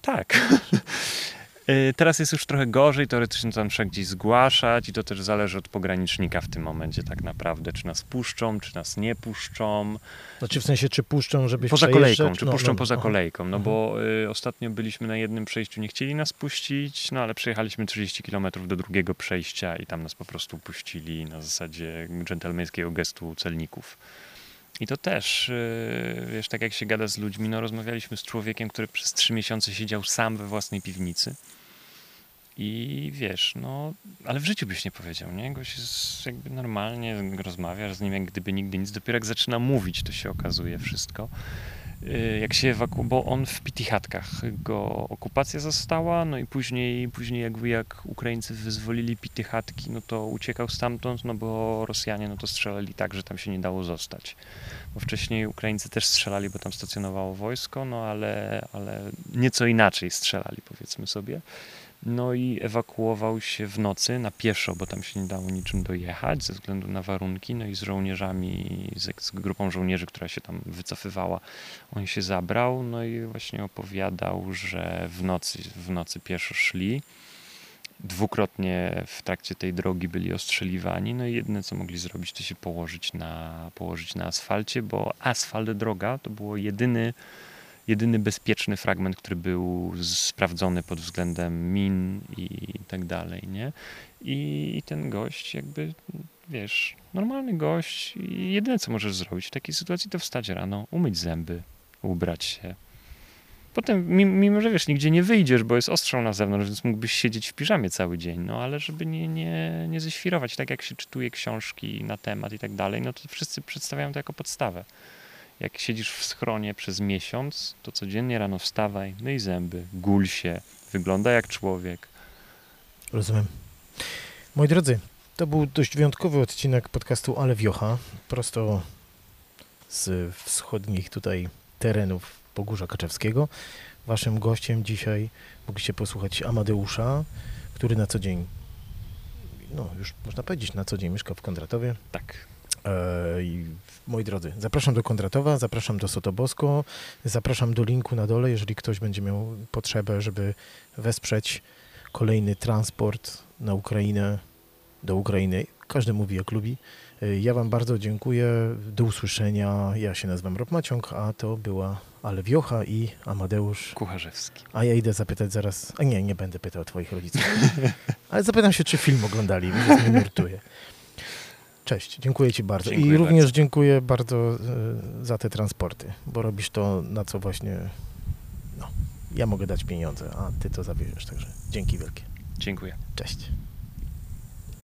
Tak. Y, Teraz jest już trochę gorzej, teoretycznie tam trzeba gdzieś zgłaszać i to też zależy od pogranicznika w tym momencie tak naprawdę, czy nas puszczą, czy nas nie puszczą. Znaczy w sensie, czy puszczą, żebyś Poza kolejką, czy No, puszczą no, poza kolejką, no Mhm. bo y, ostatnio byliśmy na jednym przejściu, nie chcieli nas puścić, no ale przejechaliśmy 30 km do drugiego przejścia i tam nas po prostu puścili na zasadzie dżentelmeńskiego gestu celników. I to też, y, wiesz, tak jak się gada z ludźmi, no rozmawialiśmy z człowiekiem, który przez trzy miesiące siedział sam we własnej piwnicy. I wiesz, no, ale w życiu byś nie powiedział, nie? Goś jest jakby normalnie, rozmawiasz z nim jak gdyby nigdy nic. Dopiero jak zaczyna mówić, to się okazuje wszystko. Y, Jak się ewakuował, bo on w Pitichatkach go okupacja została, no i później, później jakby jak Ukraińcy wyzwolili Pitychatki, no to uciekał stamtąd, no bo Rosjanie no to strzelali tak, że tam się nie dało zostać. Bo wcześniej Ukraińcy też strzelali, bo tam stacjonowało wojsko, no ale, ale nieco inaczej strzelali, powiedzmy sobie. No i ewakuował się w nocy na pieszo, bo tam się nie dało niczym dojechać ze względu na warunki. No i z żołnierzami, z, z grupą żołnierzy, która się tam wycofywała, on się zabrał. No i właśnie opowiadał, że w nocy, w nocy pieszo szli. Dwukrotnie w trakcie tej drogi byli ostrzeliwani. No i jedyne co mogli zrobić, to się położyć na, położyć na asfalcie, bo asfalt, droga to było jedyny jedyny bezpieczny fragment, który był sprawdzony pod względem min i tak dalej, nie? I, ten gość jakby, wiesz, normalny gość i jedyne co możesz zrobić w takiej sytuacji to wstać rano, umyć zęby, ubrać się. Potem, mi- mimo że wiesz, nigdzie nie wyjdziesz, bo jest ostrzał na zewnątrz, więc mógłbyś siedzieć w piżamie cały dzień, no ale żeby nie, nie, nie ześwirować, tak jak się czytuje książki na temat i tak dalej, no to wszyscy przedstawiają to jako podstawę jak siedzisz w schronie przez miesiąc, to codziennie rano wstawaj, myj zęby, gul się, wygląda jak człowiek. Rozumiem. Moi drodzy, to był dość wyjątkowy odcinek podcastu Ale Wiocha, prosto z wschodnich tutaj terenów Pogórza Kaczewskiego. Waszym gościem dzisiaj mogliście posłuchać Amadeusza, który na co dzień, no już można powiedzieć, na co dzień mieszka w Kondratowie. Tak. E, moi drodzy, zapraszam do Kondratowa, zapraszam do Sotobosko, zapraszam do linku na dole, jeżeli ktoś będzie miał potrzebę, żeby wesprzeć kolejny transport na Ukrainę, do Ukrainy. Każdy mówi jak lubi. E, Ja Wam bardzo dziękuję. Do usłyszenia. Ja się nazywam Rob Maciąg, a to była Ale Wiocha i Amadeusz. Kucharzewski. A ja idę zapytać zaraz. A nie, nie będę pytał Twoich rodziców. Ale zapytam się, czy film oglądali. Więc mnie nurtuje. Cześć, dziękuję Ci bardzo. Dziękuję I również bardzo. dziękuję bardzo e, za te transporty, bo robisz to, na co właśnie no, ja mogę dać pieniądze, a Ty to zabierzesz. Także dzięki wielkie. Dziękuję. Cześć.